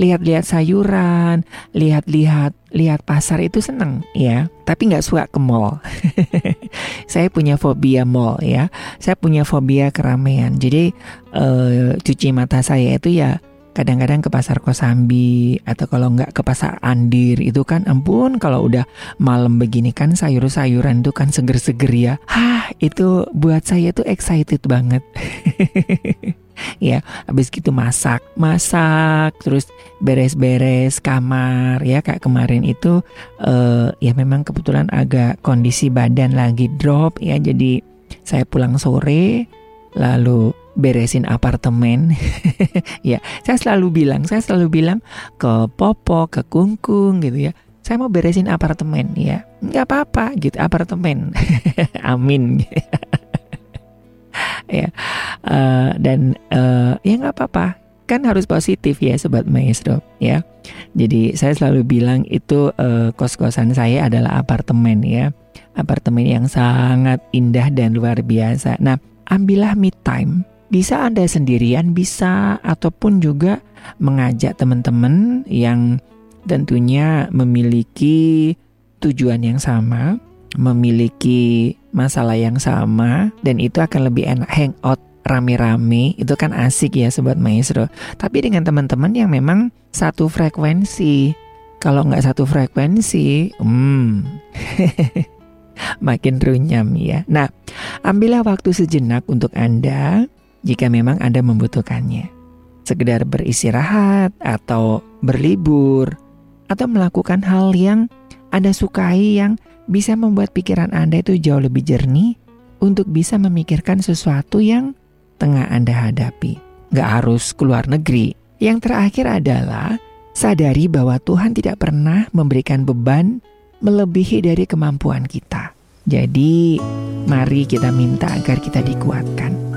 lihat-lihat sayuran, lihat-lihat lihat pasar itu seneng ya, tapi nggak suka ke mall. saya punya fobia mall ya, saya punya fobia keramaian. Jadi eh, cuci mata saya itu ya kadang-kadang ke pasar Kosambi atau kalau nggak ke pasar Andir itu kan ampun kalau udah malam begini kan sayur-sayuran itu kan seger-seger ya. Hah, itu buat saya tuh excited banget. ya habis gitu masak masak terus beres-beres kamar ya. Kayak kemarin itu eh, ya memang kebetulan agak kondisi badan lagi drop ya. Jadi saya pulang sore lalu beresin apartemen. Ya saya selalu bilang saya selalu bilang ke Popo ke Kungkung gitu ya saya mau beresin apartemen. Ya nggak apa-apa gitu apartemen. Amin ya. Eh, dan eh, ya nggak apa-apa. Kan harus positif ya sobat maestro ya. Jadi saya selalu bilang itu eh, kos-kosan saya adalah apartemen ya. Apartemen yang sangat indah dan luar biasa. Nah ambillah me time. Bisa anda sendirian bisa ataupun juga mengajak teman-teman yang tentunya memiliki tujuan yang sama memiliki masalah yang sama dan itu akan lebih enak hangout rame-rame itu kan asik ya sobat maestro. Tapi dengan teman-teman yang memang satu frekuensi. Kalau nggak satu frekuensi hmm makin runyam ya. Nah ambillah waktu sejenak untuk anda jika memang anda membutuhkannya. Sekedar beristirahat atau berlibur atau melakukan hal yang anda sukai yang bisa membuat pikiran Anda itu jauh lebih jernih untuk bisa memikirkan sesuatu yang tengah Anda hadapi. Gak harus keluar negeri. Yang terakhir adalah sadari bahwa Tuhan tidak pernah memberikan beban melebihi dari kemampuan kita. Jadi, mari kita minta agar kita dikuatkan.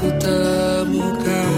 Sebab ku temukan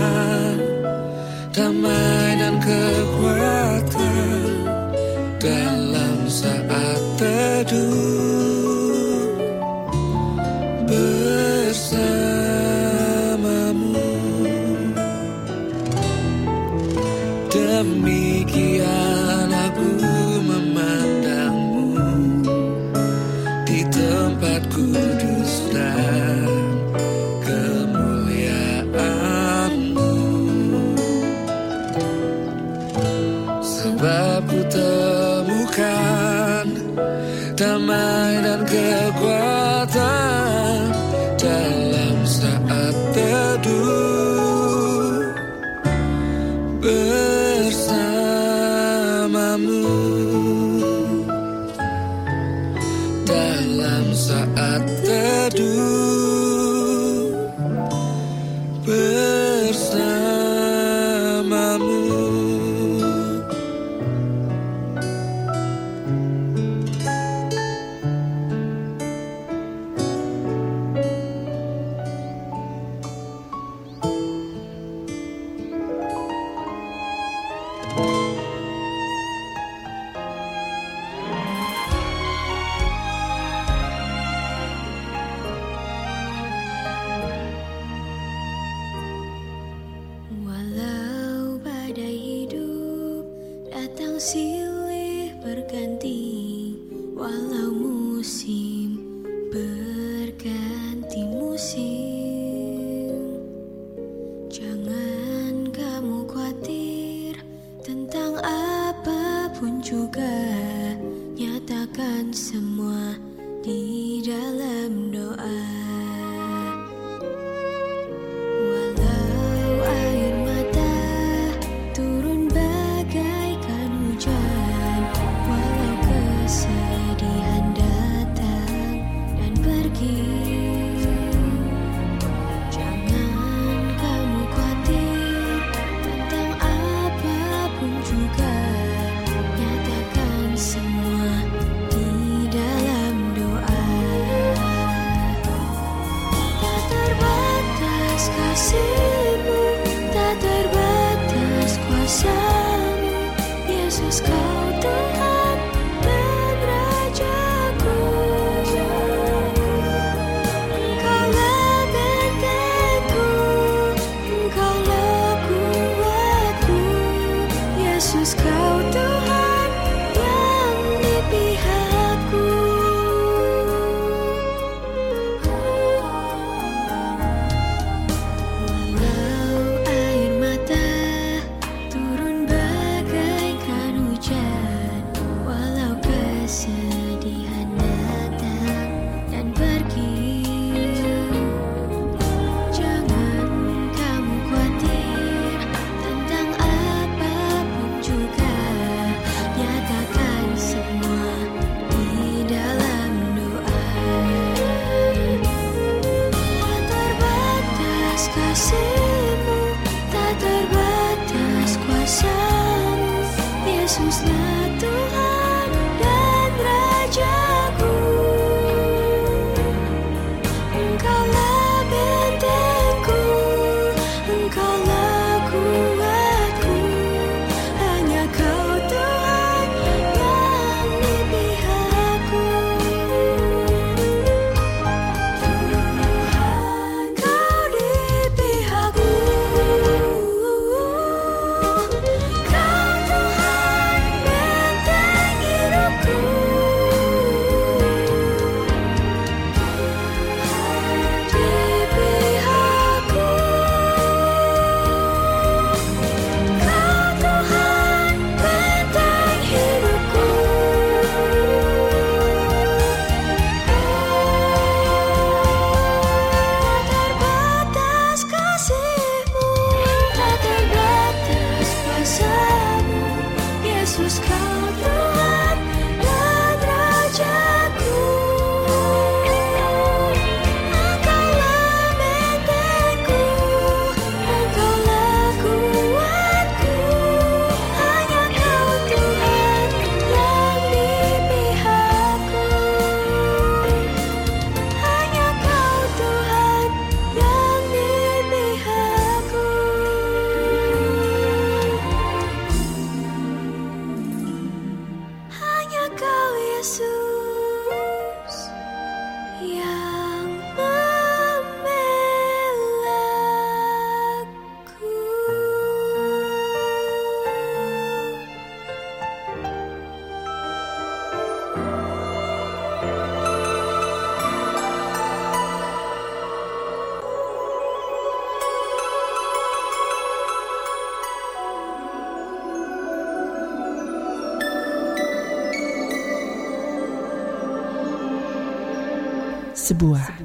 Sebuah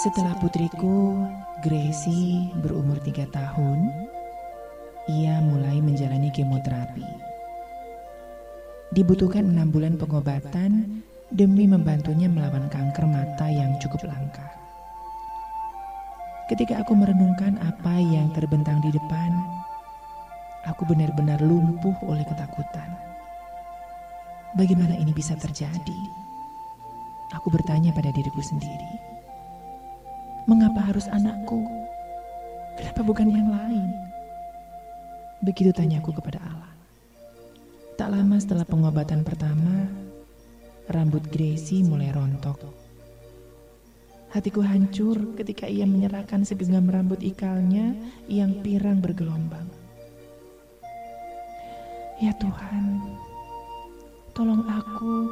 Setelah putriku, Gracie, berumur tiga tahun, ia mulai menjalani kemoterapi. Dibutuhkan enam bulan pengobatan demi membantunya melawan kanker mata yang cukup langka. Ketika aku merenungkan apa yang terbentang di depan, aku benar-benar lumpuh oleh ketakutan. Bagaimana ini bisa terjadi? Aku bertanya pada diriku sendiri. Mengapa harus anakku? Kenapa bukan yang lain? Begitu tanyaku kepada Allah. Tak lama setelah pengobatan pertama, rambut Gracie mulai rontok. Hatiku hancur ketika ia menyerahkan segenggam rambut ikalnya yang pirang bergelombang. Ya Tuhan, tolong aku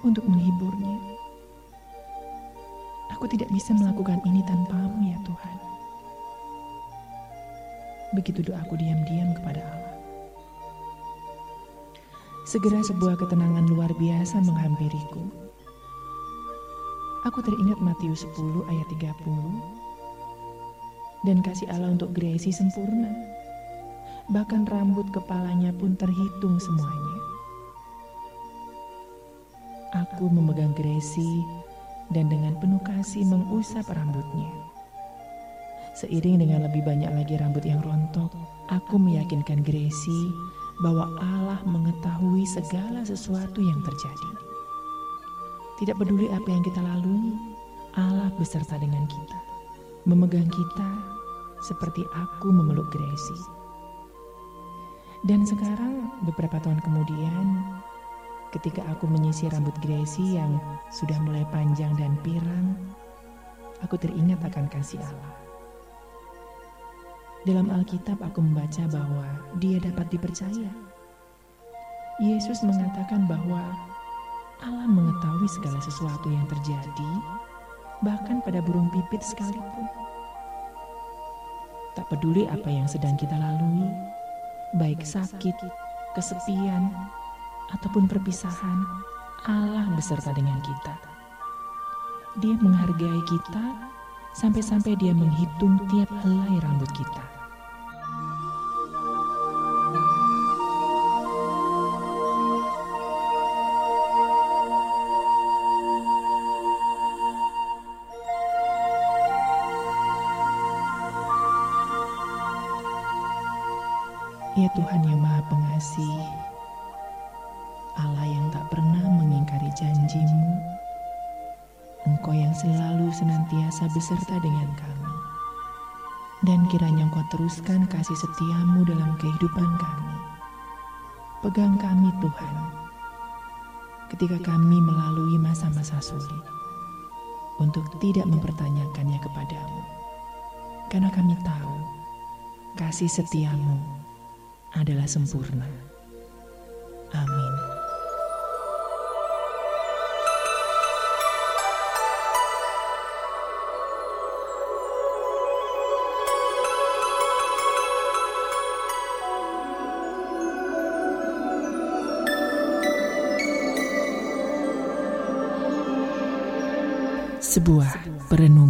untuk menghiburnya. Aku tidak bisa melakukan ini tanpamu ya Tuhan. Begitu doaku diam-diam kepada Allah. Segera sebuah ketenangan luar biasa menghampiriku. Aku teringat Matius 10 ayat 30. Dan kasih Allah untuk Gracie sempurna. Bahkan rambut kepalanya pun terhitung semuanya. Aku memegang Gracie dan dengan penuh kasih mengusap rambutnya. Seiring dengan lebih banyak lagi rambut yang rontok, aku meyakinkan Gracie bahwa Allah mengetahui segala sesuatu yang terjadi. Tidak peduli apa yang kita lalui, Allah beserta dengan kita, memegang kita seperti aku memeluk Gracie. Dan sekarang, beberapa tahun kemudian, ketika aku menyisir rambut Gracie yang sudah mulai panjang dan pirang, aku teringat akan kasih Allah. Dalam Alkitab aku membaca bahwa dia dapat dipercaya. Yesus mengatakan bahwa Allah mengetahui segala sesuatu yang terjadi, bahkan pada burung pipit sekalipun. Tak peduli apa yang sedang kita lalui, baik sakit, kesepian, ataupun perpisahan, Allah beserta dengan kita. Dia menghargai kita sampai-sampai dia menghitung tiap helai rambut kita. Beserta dengan kami. Dan kiranya Engkau teruskan kasih setiamu dalam kehidupan kami. Pegang kami Tuhan, ketika kami melalui masa-masa sulit, untuk tidak mempertanyakannya kepadamu. Karena kami tahu, kasih setiamu adalah sempurna. Amin. Sebuah perenungan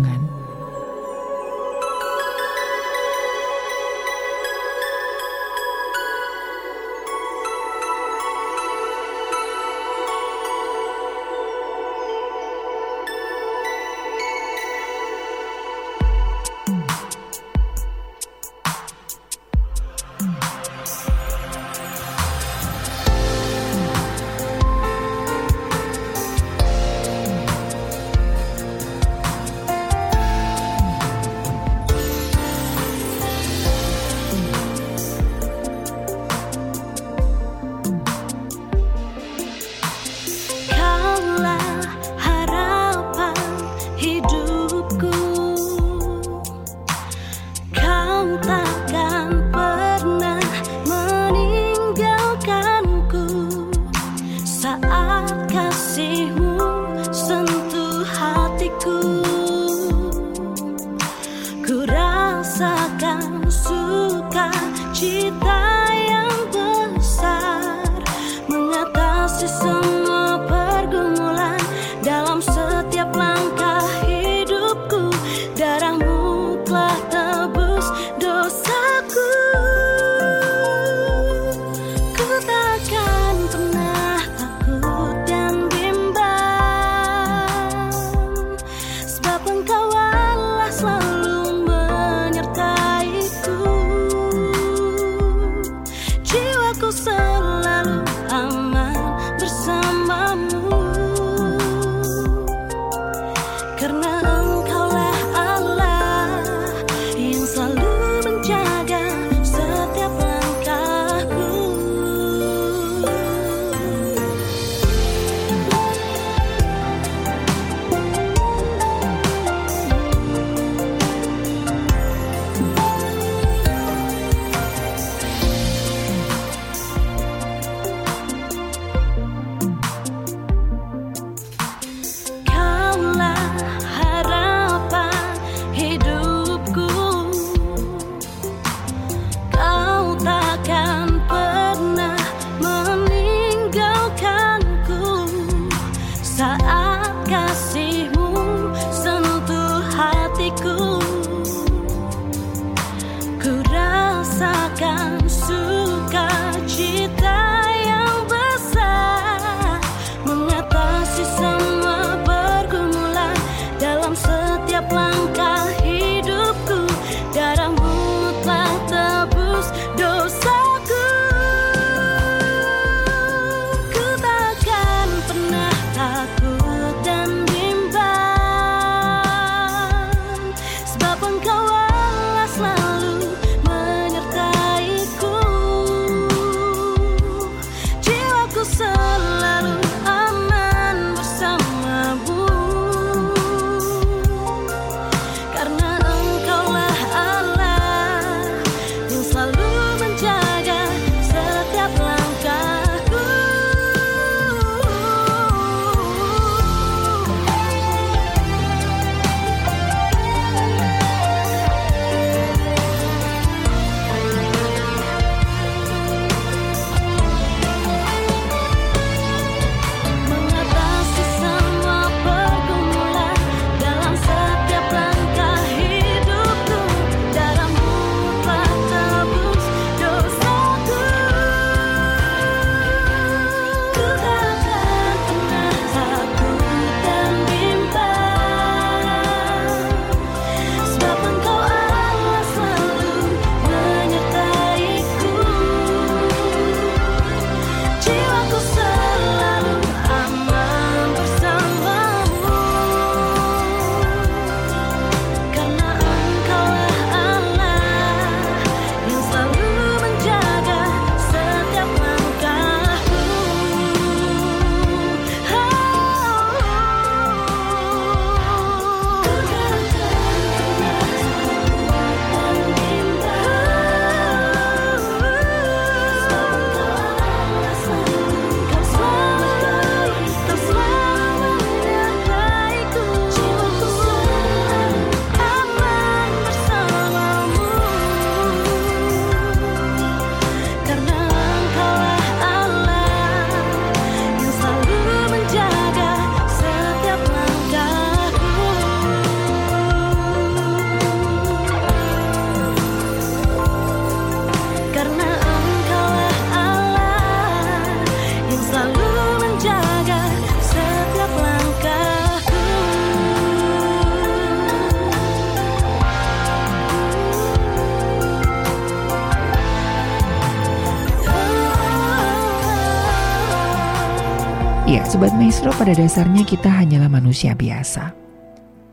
Maestro pada dasarnya kita hanyalah manusia biasa.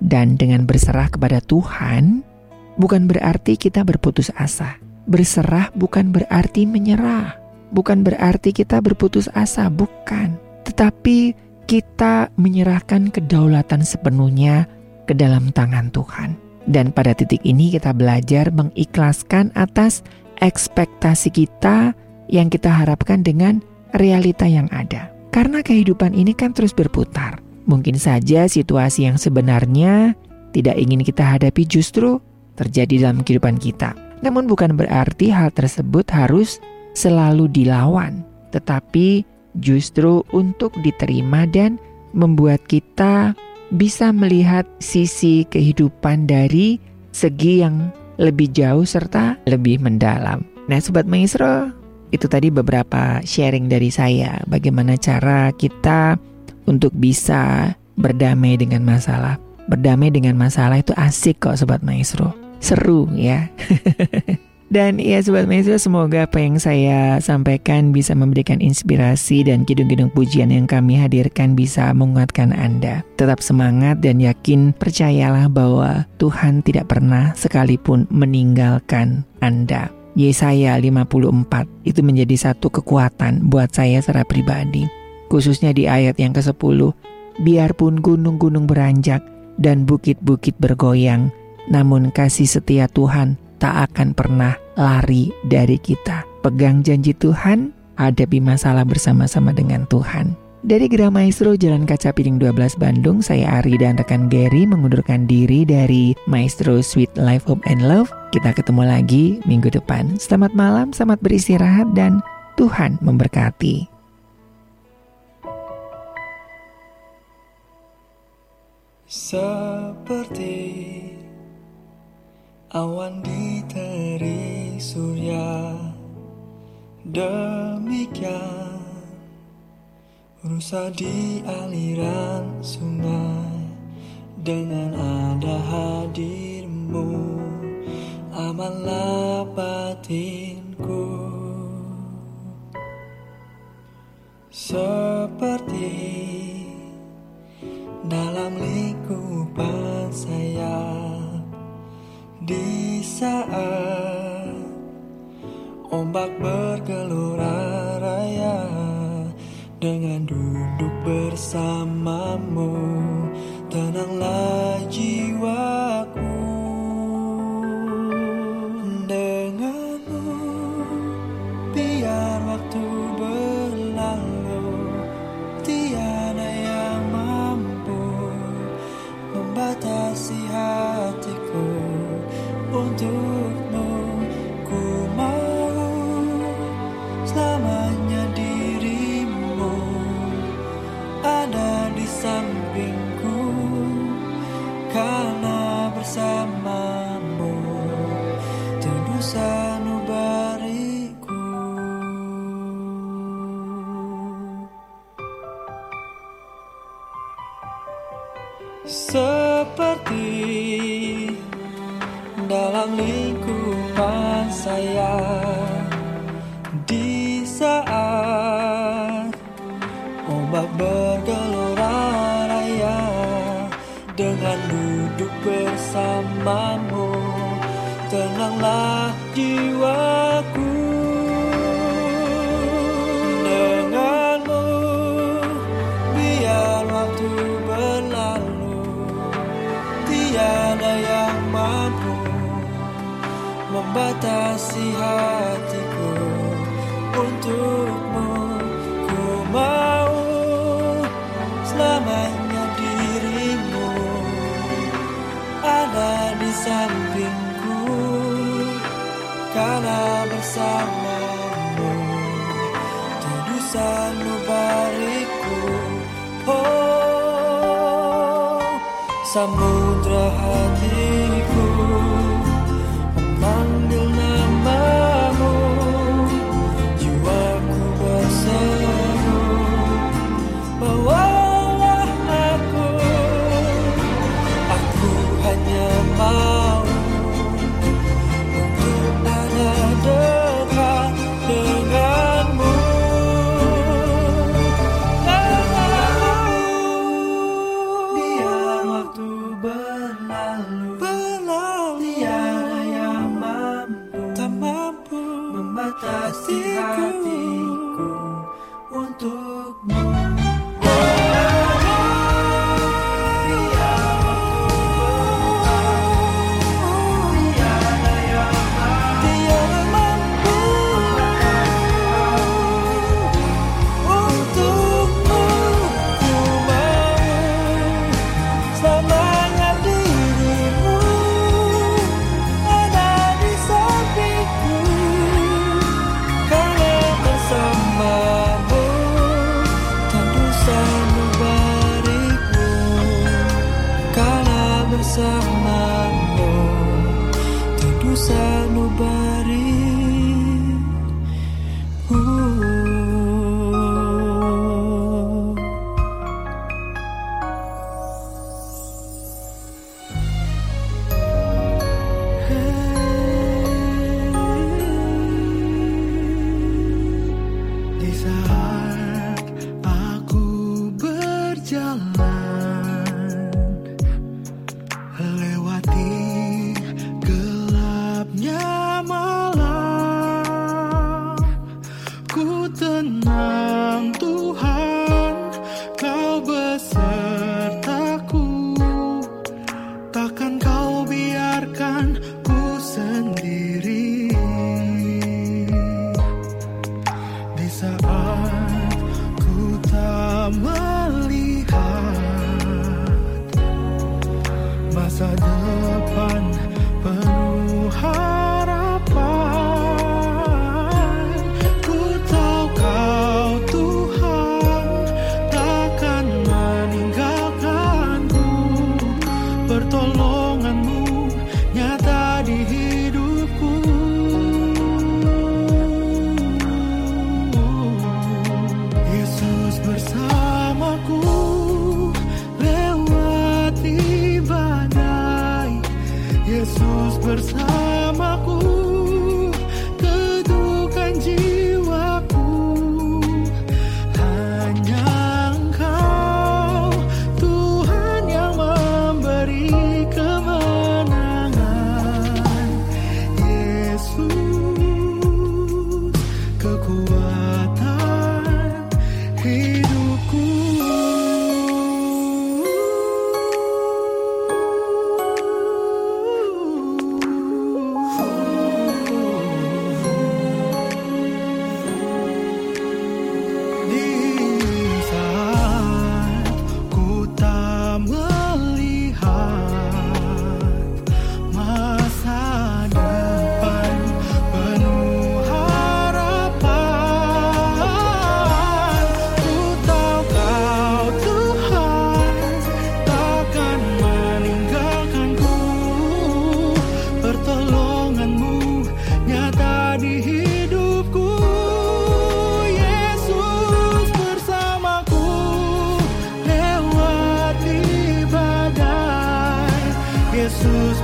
Dan dengan berserah kepada Tuhan, bukan berarti kita berputus asa. Berserah bukan berarti menyerah. Bukan berarti kita berputus asa, bukan. Tetapi kita menyerahkan kedaulatan sepenuhnya ke dalam tangan Tuhan. Dan pada titik ini kita belajar mengikhlaskan atas ekspektasi kita yang kita harapkan dengan realita yang ada. Karena kehidupan ini kan terus berputar. Mungkin saja situasi yang sebenarnya tidak ingin kita hadapi justru terjadi dalam kehidupan kita. Namun bukan berarti hal tersebut harus selalu dilawan, tetapi justru untuk diterima dan membuat kita bisa melihat sisi kehidupan dari segi yang lebih jauh serta lebih mendalam. Nah, sobat maestro, itu tadi beberapa sharing dari saya bagaimana cara kita untuk bisa berdamai dengan masalah. Berdamai dengan masalah itu asik kok sobat maestro. Seru ya. Dan ya Sobat Maestro semoga apa yang saya sampaikan bisa memberikan inspirasi dan kidung-kidung pujian yang kami hadirkan bisa menguatkan Anda. Tetap semangat dan yakin percayalah bahwa Tuhan tidak pernah sekalipun meninggalkan Anda. Yesaya 54 itu menjadi satu kekuatan buat saya secara pribadi. Khususnya di ayat yang ke-10. Biarpun gunung-gunung beranjak dan bukit-bukit bergoyang, namun kasih setia Tuhan tak akan pernah lari dari kita. Pegang janji Tuhan, hadapi masalah bersama-sama dengan Tuhan. Dari Maestro Jalan Kaca Piring 12 Bandung, saya Ari dan rekan Gary mengundurkan diri dari Maestro Sweet Life Hope and Love. Kita ketemu lagi minggu depan. Selamat malam, selamat beristirahat dan Tuhan memberkati. Seperti awan di terik surya Demikian rusa di aliran sungai. Dengan ada hadirmu amanlah batinku. Seperti dalam lingkupan sayap di saat ombak bergelora dengan duduk bersamamu. Tenanglah jiwaku. Denganmu biar waktu berlalu. Tiada yang mampu membatasi hatiku untukmu karena bersamamu teduh sanubariku seperti dalam lingkupan saya di saat ombak raya dengan duduk bersamamu. Tenanglah jiwaku. Denganmu biar waktu berlalu. Tiada yang mampu membatasi hatiku untukmu. Ku mau sampingku karena bersamamu. Teduh sanubariku oh samudra hatiku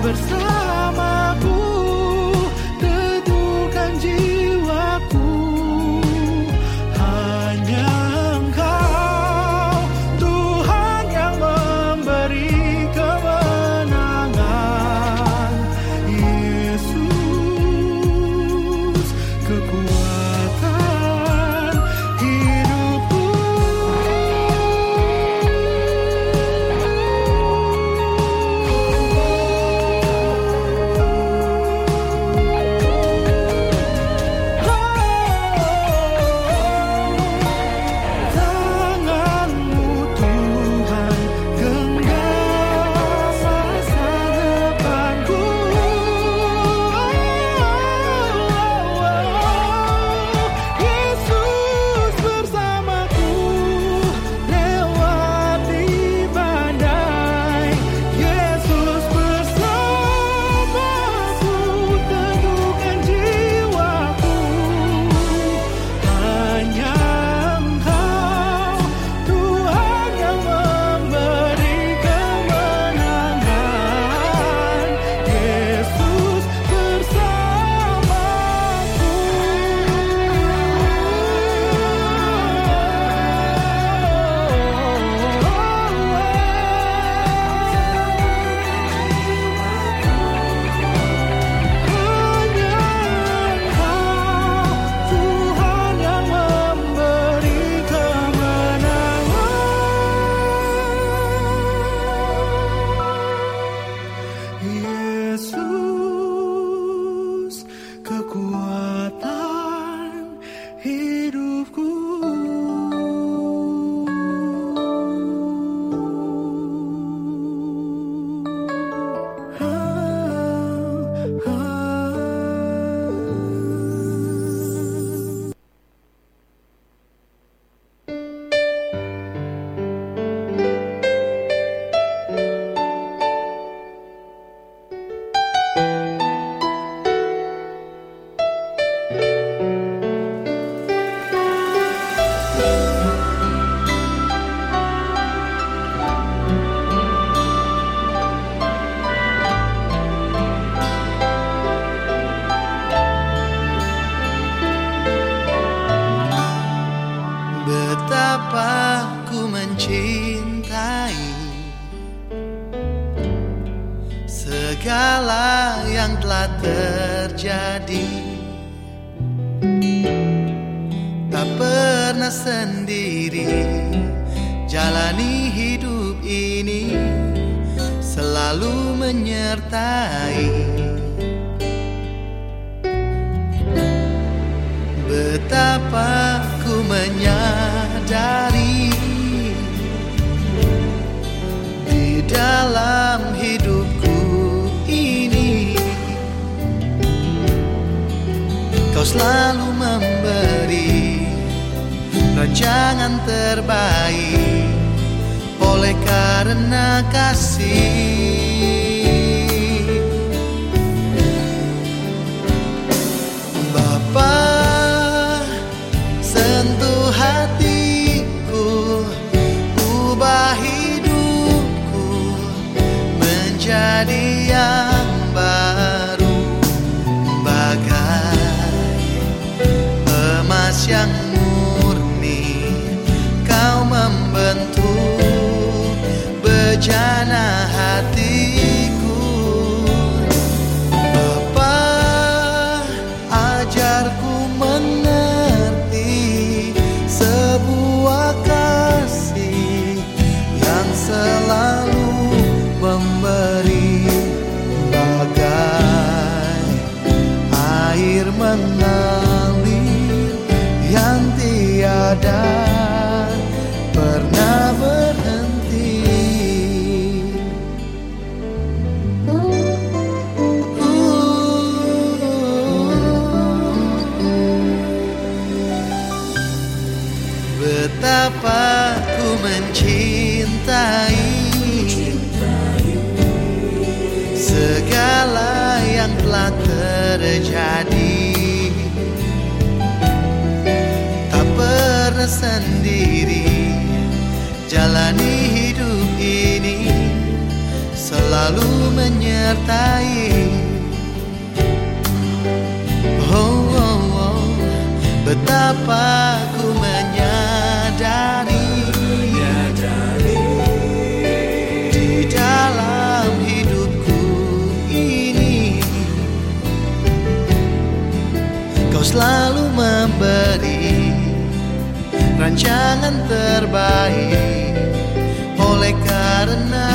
Yesus Kau selalu memberi rancangan terbaik oleh karena kasih. sendiri. Jalani hidup ini Selalu menyertai. Oh, oh, oh Betapa ku menyadari. Di dalam hidupku ini. Kau selalu rancangan terbaik. Oleh karena